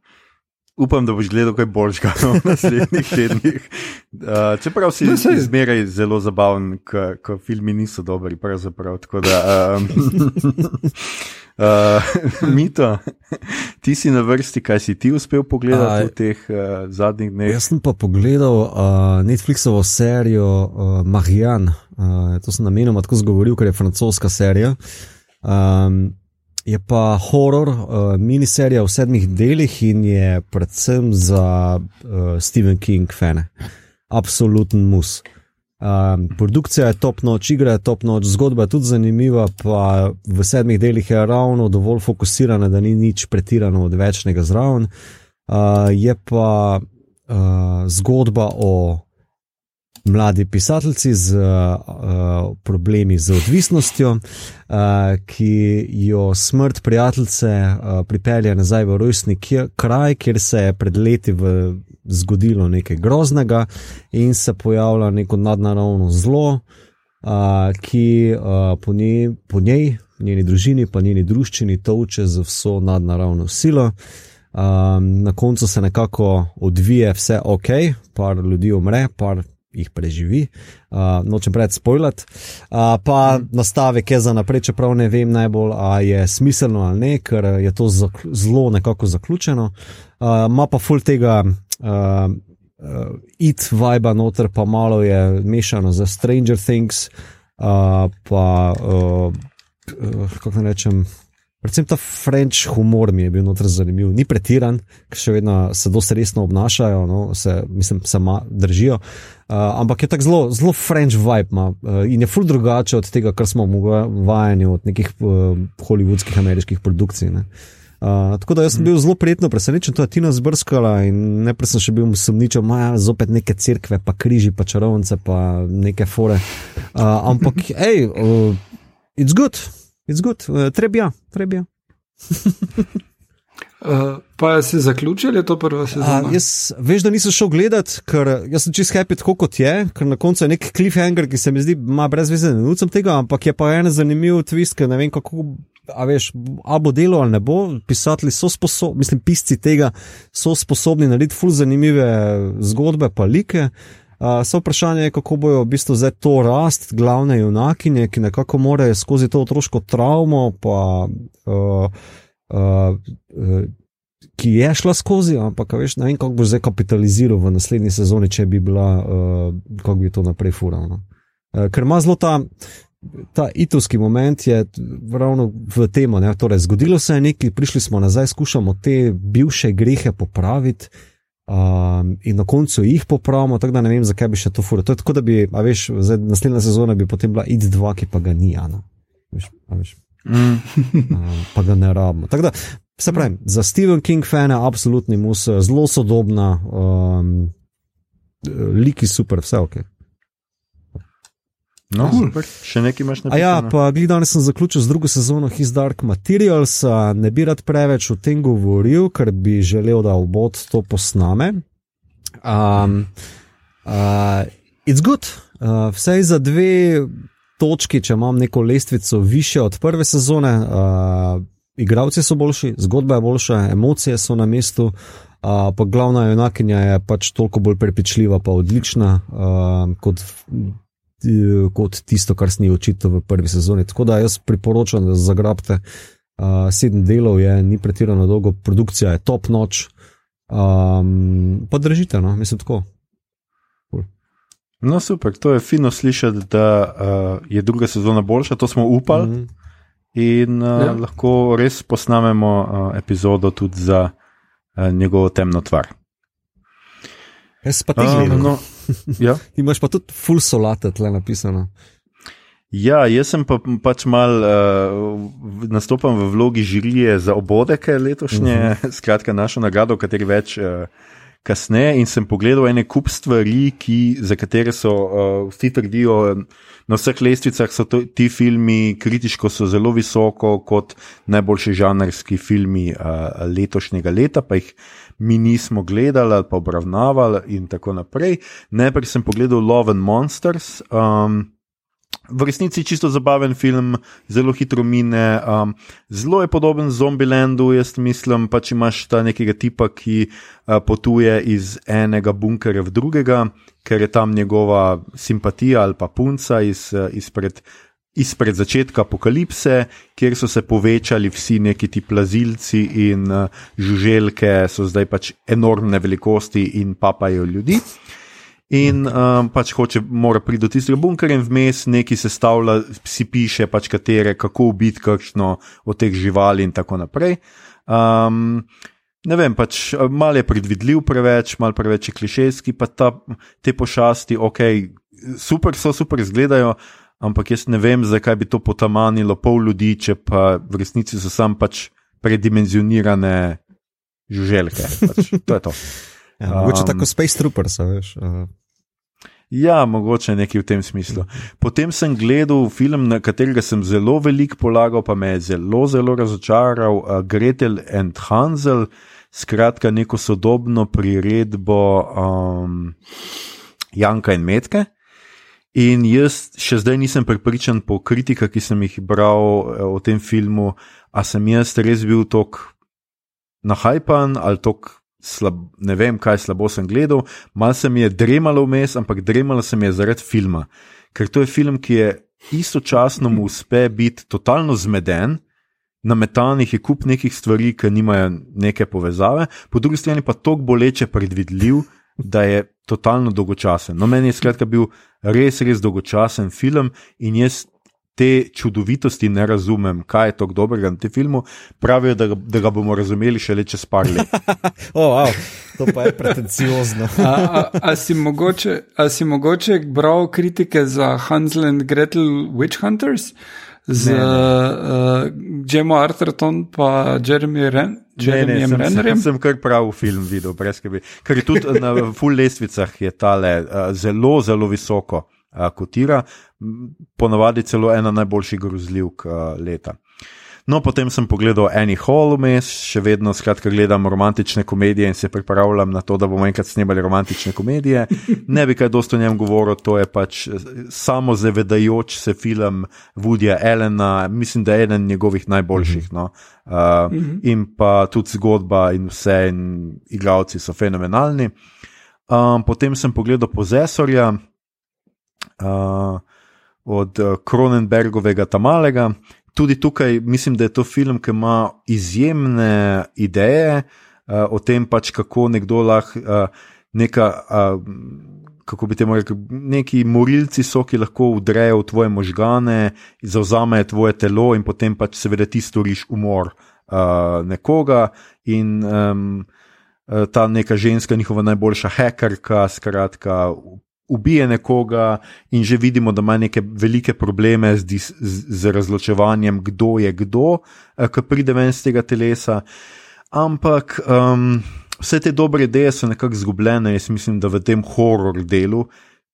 upam, da boš gledal kaj boljšega [LAUGHS] v naslednjih tednih. Uh, čeprav si no, izmeraj zelo zabaven, ko filmi niso dobri, pravzaprav. Da, um, [LAUGHS] uh, [LAUGHS] Mito, ti si na vrsti, kaj si ti uspel pogledati uh, v teh uh, zadnjih dneh? Jaz sem pa pogledal uh, Netflixovo serijo uh, Marijan. Uh, to sem namenoma tako zgovoril, ker je francoska serija. Um, je pa horor, uh, miniserija v sedmih delih in je predvsem za uh, Stephen King fane. Absoluten mus. Um, produkcija je top noč, igra je top noč, zgodba je tudi zanimiva, pa v sedmih delih je ravno dovolj fokusirana, da ni nič pretirano od večnega zraven. Uh, je pa uh, zgodba o mladi pisateljici z uh, problemi z odvisnostjo, uh, ki jo smrt prijateljice uh, pripelje nazaj v rojstni kraj, kjer se je pred leti v, zgodilo nekaj groznega in se pojavlja neko nadnaravno zlo, uh, ki uh, po, njej, po njej, njeni družini, pa njeni družščini toče z vso nadnaravno silo. Um, na koncu se nekako odvije vse ok, par ljudi umre, par jih preživi, uh, nočem preveč spoilat. Uh, pa nastavek je za naprej, čeprav ne vem najbolj, ali je smiselno ali ne, ker je to zelo nekako zaključeno. Uh, pa full tega. Uh, Uh, it vibe noter, pa malo je mešano za Stranger Things, uh, pa uh, uh, kako naj rečem, Predvsem ta French humor mi je bil noter zanimiv, ni pretiran, ker še vedno se dosti resno obnašajo, no, se, mislim, se ma, držijo. Uh, ampak je tako zelo, zelo French vibe ma, uh, in je ful drugače od tega, kar smo vajeni od nekih uh, hollywoodskih ameriških produkcij. Ne. Uh, tako da sem bil zelo prijetno presenečen, to je Tina zbrskala in najprej sem še bil sumničen, imajo zopet neke crkve, pa križi, pa čarovnice, pa neke fore. Uh, ampak, hej, uh, it's good. It's good, uh, trebja, trebja. [LAUGHS] Uh, pa si zaključil, je to prva sezona? Uh, jaz, veš, da nisem šel gledat, ker sem čist happy, tako kot je, ker na koncu je nek cliffhanger, ki se mi zdi, ima brez veze, ne nucem tega, ampak je pa en zanimiv twist, ker ne vem, kako, a veš, a bo delo ali ne bo. Pisatelji so sposobni, mislim, pisci tega so sposobni narediti ful zanimive zgodbe, pa like. Uh, so vprašanje, kako bojo v bistvu zdaj to rast, glavne junakinje, ki nekako morajo skozi to otroško travmo, pa, uh, uh, uh, ki je šla skozi, ampak veš, ne vem, kako bo zdaj kapitaliziral v naslednji sezoni, če bi bila, uh, kako bi to naprej furalo. No. Uh, ker ima zelo ta, ta itovski moment, je ravno v tem. Torej, zgodilo se je nekaj, prišli smo nazaj, skušamo te bivše grehe popraviti. Um, in na koncu jih popravimo, tako da ne vem, zakaj bi še to furo. To je tako, da bi, a veš, zdaj, naslednja sezona bi potem bila ID2, ki pa ga ni, ano. veš, a veš. Mm. [LAUGHS] uh, pa ga ne rabimo. Tako da, se pravi, za Stephen King fane, absolutni mus, zelo sodobna, um, liki super, vse ok. No, super. Še nekaj imaš na A ja, pa gledal sem zaključil z drugo sezono His Dark Materials, ne bi rad preveč o tem govoril, ker bi želel, da obod to posname. Um, uh, it's good, uh, vsaj za dve točki, če imam neko lestvico više od prve sezone. Uh, Igravci so boljši, zgodba je boljša, emocije so na mestu, uh, pa glavna junakinja je pač toliko bolj prepričljiva, pa odlična uh, kot kot tisto, kar sni očitno v prvi sezoni. Tako da jaz priporočam, da zagrabite uh, sedem delov, je ni pretirano dolgo, produkcija je top noč, um, pa držite, no, mislim tako. No, super, to je fino slišati, da uh, je druga sezona boljša, to smo upali mm -hmm. in uh, ja. lahko res posnamemo uh, epizodo tudi za uh, njegovo temno tvar. Jaz pa ti um, no, ja. [LAUGHS] imaš pa tudi full solate tle napisano. Ja, jaz sem pa pač mal uh, nastopam v vlogi žirije za obodeke letošnje, uh [LAUGHS] -huh. skratka našo nagrado, o kateri več uh, kasneje in sem pogledal ene kup stvari, ki, za katere so uh, vsi trdijo, na vseh lestvicah so to, ti filmi kritiško so zelo visoko kot najboljši žanrski filmi uh, letošnjega leta, pa jih mi nismo gledali ali pa obravnavali, in tako naprej. Najprej sem pogledal Love and Monsters. Um, V resnici je čisto zabaven film, zelo hitro mine, um, zelo je podoben Zombielandu. Jaz mislim, pa če imaš ta nekega tipa, ki uh, potuje iz enega bunkerja v drugega, ker je tam njegova simpatija ali pa punca iz, uh, izpred izpred začetka apokalipse, kjer so se povečali vsi neki ti plazilci in uh, žuželke, so zdaj pač enormne velikosti in papajo ljudi. In um, pač hoče, mora priti do tistega bunkerja, in vmes neki se stavlja, si piše, pač katere, kako ubiti kakšno od teh živali, in tako naprej. Um, ne vem, pač malo je predvidljiv, preveč, malo preveč je klišejski, pa ta, te pošasti, ok, super so, super izgledajo, ampak jaz ne vem, zakaj bi to potamanilo pol ljudi, če pa v resnici so sam pač predimenzionirane žuželke. Pač, to je to. Ja, mogoče um, tako Space Troopers, veš. Uh. Ja, mogoče nekaj v tem smislu. Potem sem gledal film, na katerega sem zelo veliko polagal, pa me je zelo, zelo razočaral, uh, Gretel and Hansel, skratka neko sodobno priredbo um, Janka in Metke. In jaz še zdaj nisem prepričan po kritikah, ki sem jih bral eh, o tem filmu, a sem jaz res bil tako nahajpan ali tako slab, ne vem, kaj slabo sem gledal. Mal se mi je dremalo vmes, ampak dremalo se mi je zaradi filma. Ker to je film, ki je istočasno mu uspe biti totalno zmeden. Na metanih je kup nekih stvari, ki nimajo neke povezave, po drugi strani pa tako boleče predvidljiv, da je totalno dolgočasen. No, meni je skratka bil res, res dolgočasen film in jaz te čudovitosti ne razumem, kaj je tako dobrega na tem filmu. Pravijo, da ga, da ga bomo razumeli šele čez par let. [LAUGHS] oh, wow. To pa je pretenciozno. a, a, a, si mogoče, a si mogoče bral kritike za Hansel and Gretel Witch Hunters? z uh, Jemom Arthurtom in Jeremyjem Rennerjem. Sem, sem kar prav film videl, brez skrbi. Ker tudi na full lestvicah je tale uh, zelo, zelo visoko kotira, ponavadi celo ena najboljših grozljivk leta. No, potem sem pogledal Annie Hall vmes, še vedno skratka gledam romantične komedije in se pripravljam na to, da bomo enkrat snemali romantične komedije. [LAUGHS] Ne bi kaj dosto o njem govoril, to je pač eh, samo zavedajoč se film Woodyja Elena, mislim, da je eden njegovih najboljših. No. Uh, in pa tudi zgodba in vse, in igravci so fenomenalni. Um, potem sem pogledal Pozesorja. Uh, Od Kronenbergovega Tamalega, tudi tukaj mislim, da je to film, ki ima izjemne ideje uh, o tem, pač, kako nekdo lahko uh, neka. Uh, kako bi te rekli, neki morilci so, ki lahko vdrejo v tvoje možgane, zauzamejo tvoje telo in potem pač seveda ti storiš umor uh, nekoga. In um, ta neka ženska, njihova najboljša hekerka, skratka. Ubije nekoga, in že vidimo, da ima neke velike probleme z, z, z razločevanjem, kdo je kdo, ki pride ven iz tega telesa. Ampak um, vse te dobre ideje so nekako izgubljene. Jaz mislim, da v tem horor delu,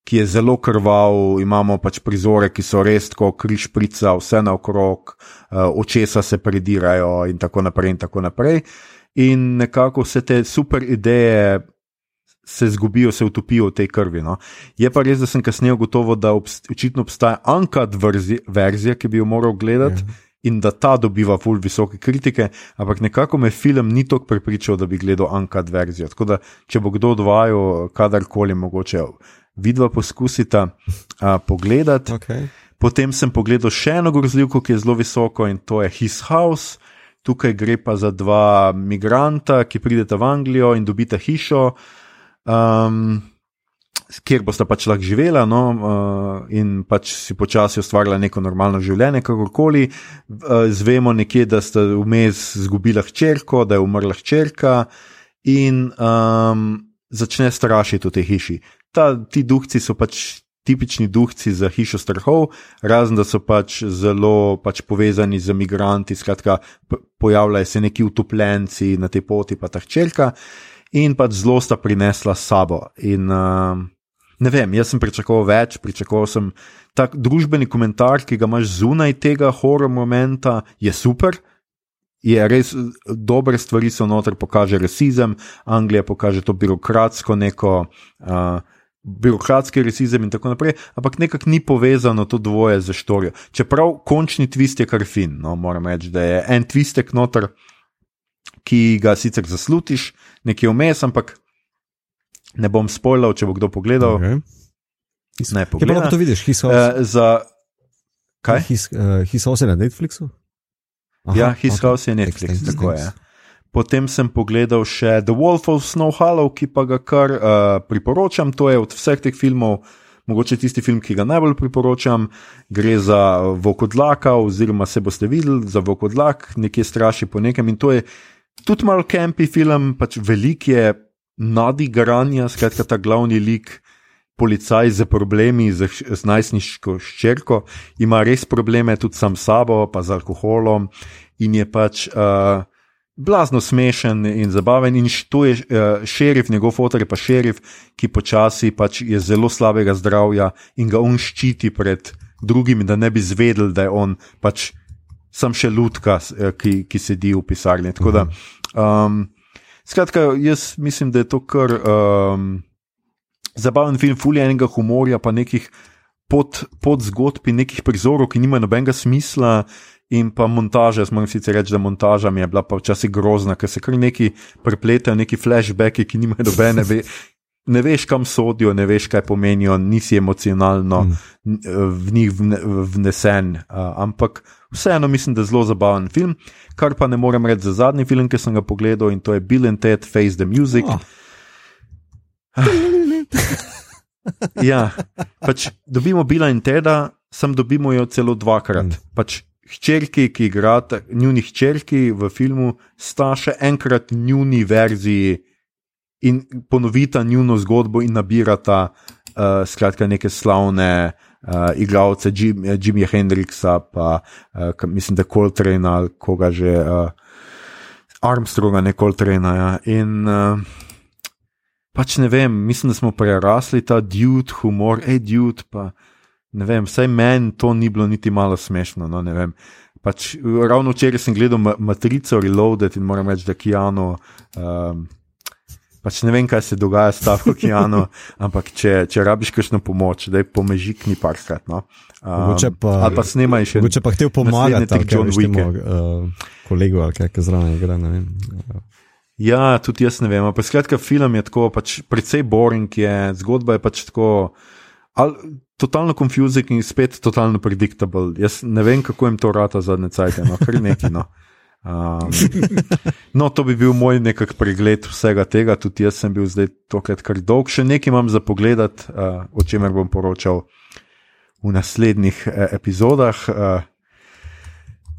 ki je zelo krval, imamo pač prizore, ki so res tako križ prica, vse naokrog, uh, očesa se predirajo in tako naprej. In tako naprej. In nekako vse te super ideje. Se zgubijo, se utopijo v tej krvi. No. Je pa res, da sem kasneje ugotovil, da obst očitno obstaja Ankad verzija, ki bi jo moral gledati, yeah. Ja in da ta dobiva ful visoke kritike, ampak nekako me film ni tako prepričal, da bi gledal Ankad verzijo. Tako da, če bo kdo odvajal, kadarkoli mogoče vidva poskusita uh, pogledati. Okay. Potem sem pogledal še eno grozljivko, ki je zelo visoko in to je His House. Tukaj gre pa za dva migranta, ki prideta v Anglijo in dobita hišo. Um, kjer boste pač lahko živela no, uh, in pač si počasi ustvarjala neko normalno življenje, kakorkoli. Uh, zvemo nekje, da ste vmes izgubila hčerko, da je umrla hčerka in um, začne strašiti v tej hiši. Ta, ti duhci so pač. Tipični duhci za hišo strahov, razen da so pač zelo pač povezani z imigranti, skratka, pojavljajo se neki utopljenci na tej poti, pa ta hčerka, in pač zelo sta prinesla sabo. In uh, ne vem, jaz sem pričakoval več, pričakoval sem tak družbeni komentar, ki ga imaš zunaj tega horor momenta, je super. Je res dobre stvari, so noter, pokaže rasizem, Anglija pokaže to birokratsko, neko uh, birokratski rasizem in tako naprej, ampak nekako ni povezano to dvoje z štorijo. Čeprav končni twist je kar fin, no, moram reči, da je en twistek noter, ki ga sicer zaslutiš, nekje vmes, ampak ne bom spoilal, če bo kdo pogledal. Okay. Ne, pogleda. Kje pa to vidiš, Hishouse? Uh, za... Kaj? Hishouse je na Netflixu? Aha, ja, Hishouse okay. je Netflix, Netflix tako je. Potem sem pogledal še The Wolf of Snow Hollow, ki pa ga kar uh, priporočam. To je od vseh teh filmov, mogoče tisti film, ki ga najbolj priporočam. Gre za Vokodlaka, oziroma se boste videli za Vokodlak, nekje straši po nekem. In to je tudi malo campi film, pač velik je, nadigranja, skratka, ta glavni lik, policaj z problemi, z, z najstniško ščerko, ima res probleme tudi sam s sabo, pa z alkoholom, in je pač uh, blazno smešen in zabaven. In to je uh, šerif, njegov fotor je pa šerif, ki počasi pač je zelo slabega zdravja in ga on ščiti pred drugimi, da ne bi zvedel, da je on pač. Sam še lutka, ki, ki sedi v pisarni. Tako da, um, Skratka, jaz mislim, da je to kar um, zabaven film, fulje enega humorja, pa nekih podzgodb pod in nekih prizorov, ki nimajo nobenega smisla. In pa montaža, jaz moram sicer reči, da montaža mi je bila pa včasih grozna, ker se kar neki prepletajo, neki flashbacki, ki nimajo nobene, ve, ne veš, kam sodijo, ne veš, kaj pomenijo, nisi emocionalno mm. v njih vnesen. Uh, ampak vseeno mislim, da je zelo zabaven film. Kar pa ne morem reči za zadnji film, ki sem ga pogledal in to je Bill and Ted Face the Music. Oh. ja, pač dobimo Billa in Teda, sem dobimo jo celo dvakrat. Mm. Pač Hčerki, ki igrata, njuni hčerki v filmu, sta še enkrat njuni verziji in ponovita njuno zgodbo in nabirata uh, skratka neke slavne uh, igralce Jim, Jimmyja Hendrixa, pa uh, mislim, da Coltrane ali koga že, uh, Armstronga, ne Coltrane. Ja. In uh, pač ne vem, mislim, da smo prerasli ta dude, humor, hej, dude. Pa, ne vem, vsaj meni to ni bilo niti malo smešno. No, pač, ravno včeraj sem gledal Matrico Reloaded in moram reči, da Kijano. Um, Pač ne vem, kaj se dogaja s tem okeanom, [LAUGHS] ampak če, če rabiš kakšno pomoč, da je pomežik ni parkrat. No. Um, pa, ali pa snimaj še. Če pa htel pomagati, tako John Wick. Uh, kolegu ali kaj zraven igra. Ja, tudi jaz ne vem. Ampak skratka, film je tako pač precej boring, je, zgodba je pač tako. Al, totalno confusing in spet totalno predictable. Jaz ne vem, kako jim to rata zadnje cajtke, no, kar neki. No. Um, no, to bi bil moj nekak pregled vsega tega, tudi jaz sem bil zdaj tokrat kar dolg, še nekaj imam za pogled, uh, o čemer bom poročal v naslednjih uh, epizodah. Uh,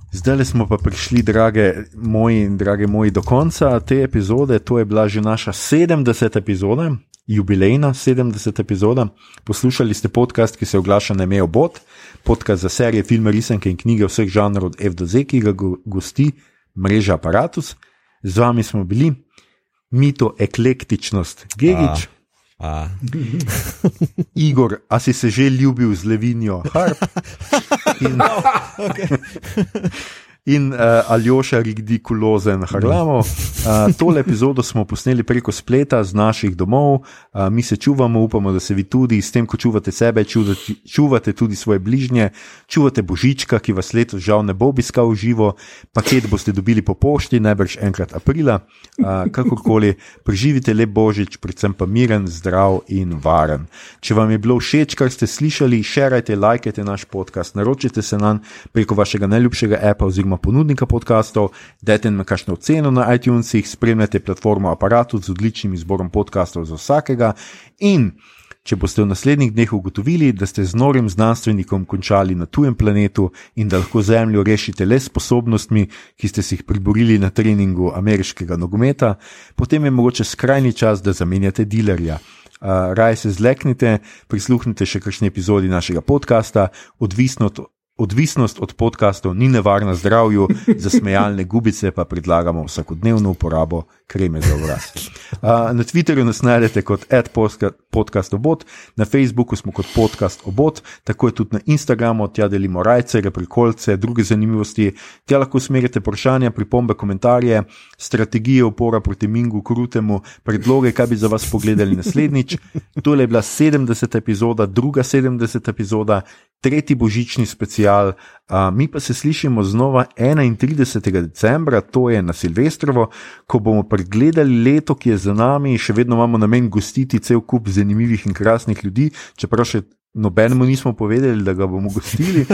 Zdaj smo pa prišli, drage moji in drage moji, do konca te epizode. To je bila že naša 70. epizoda, jubilejna 70. epizoda. Poslušali ste podcast, ki se oglaša na Mejo Bot, podcast za serije, filme, risanke in knjige vseh žanrov od F do Z, ki ga gosti mreža Apparatus. Z vami smo bili, mito eklektičnost, Gigič. A. [LAUGHS] Igor, a si se že ljubil z Levinjo? [LAUGHS] In, no, okay in uh, Aljoša Rigdikulozen Harlamo. Uh, [LAUGHS] tole epizodo smo posneli preko spleta z naših domov, uh, mi se čuvamo, upamo, da se vi tudi s tem, ko čuvate sebe, čuvate, čuvate tudi svoje bližnje, čuvate božička, ki vas letos žal ne bo obiskal živo, paket boste dobili po pošti, najbrž enkrat aprila. Uh, kakorkoli, preživite lep božič, predvsem pa miren, zdrav in varen. Če vam je bilo všeč, kar ste slišali, širite, lajkajte naš podcast, naročite se nam preko vašega najljubšega appa oziroma ponudnika podkastov, dajte nam kakšno oceno na iTunesih, spremljate platformo Apparatu z odličnim izborom podkastov za vsakega. In če boste v naslednjih dneh ugotovili, da ste z norim znanstvenikom končali na tujem planetu in da lahko Zemljo rešite le s sposobnostmi, ki ste si jih priborili na treningu ameriškega nogometa, potem je mogoče skrajni čas, da zamenjate dilerja. Uh, Raj se zleknite, prisluhnite še kakšni epizodi našega podcasta, odvisno od Odvisnost od podkastov ni nevarna zdravju, za smejalne gubice pa predlagamo vsakodnevno uporabo kreme za obraz. Na Twitterju nas najdete kot podcast obot, na Facebooku smo kot podcast obot, tako je tudi na Instagramu, tja delimo rajce, reprikolce, druge zanimivosti. Tja lahko usmerite vprašanja, pripombe, komentarje, strategije upora proti Mingu Krutemu, predloge, kaj bi za vas pogledali naslednjič. Tole je bila 70. epizoda, druga 70. epizoda, tretji božični special. Mi pa se slišimo znova 31. decembra, to je na Silvestrovo, ko bomo pregledali leto, ki je za nami, še vedno imamo namen gostiti cel kup zanimivih in krasnih ljudi, čeprav še nobenemu nismo povedali, da ga bomo gostili.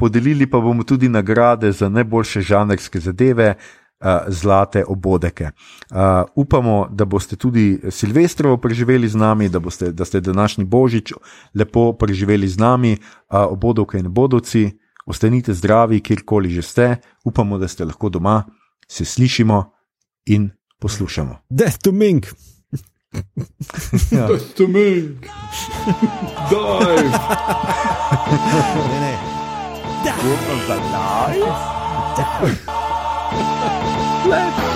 Podelili pa bomo tudi nagrade za najboljše žanrske zadeve. Zlate obodeke. Upamo, da boste tudi Silvestrovo preživeli z nami, da, boste, da ste današnji božič lepo preživeli z nami, obodovke in bodovci. Ostanite zdravi, kjerkoli že ste, upamo, da ste lahko doma, se slišimo in poslušamo. Death to Mink! ja. Death to Mink! Dive! ne, ne. Dive! Dive! Dive!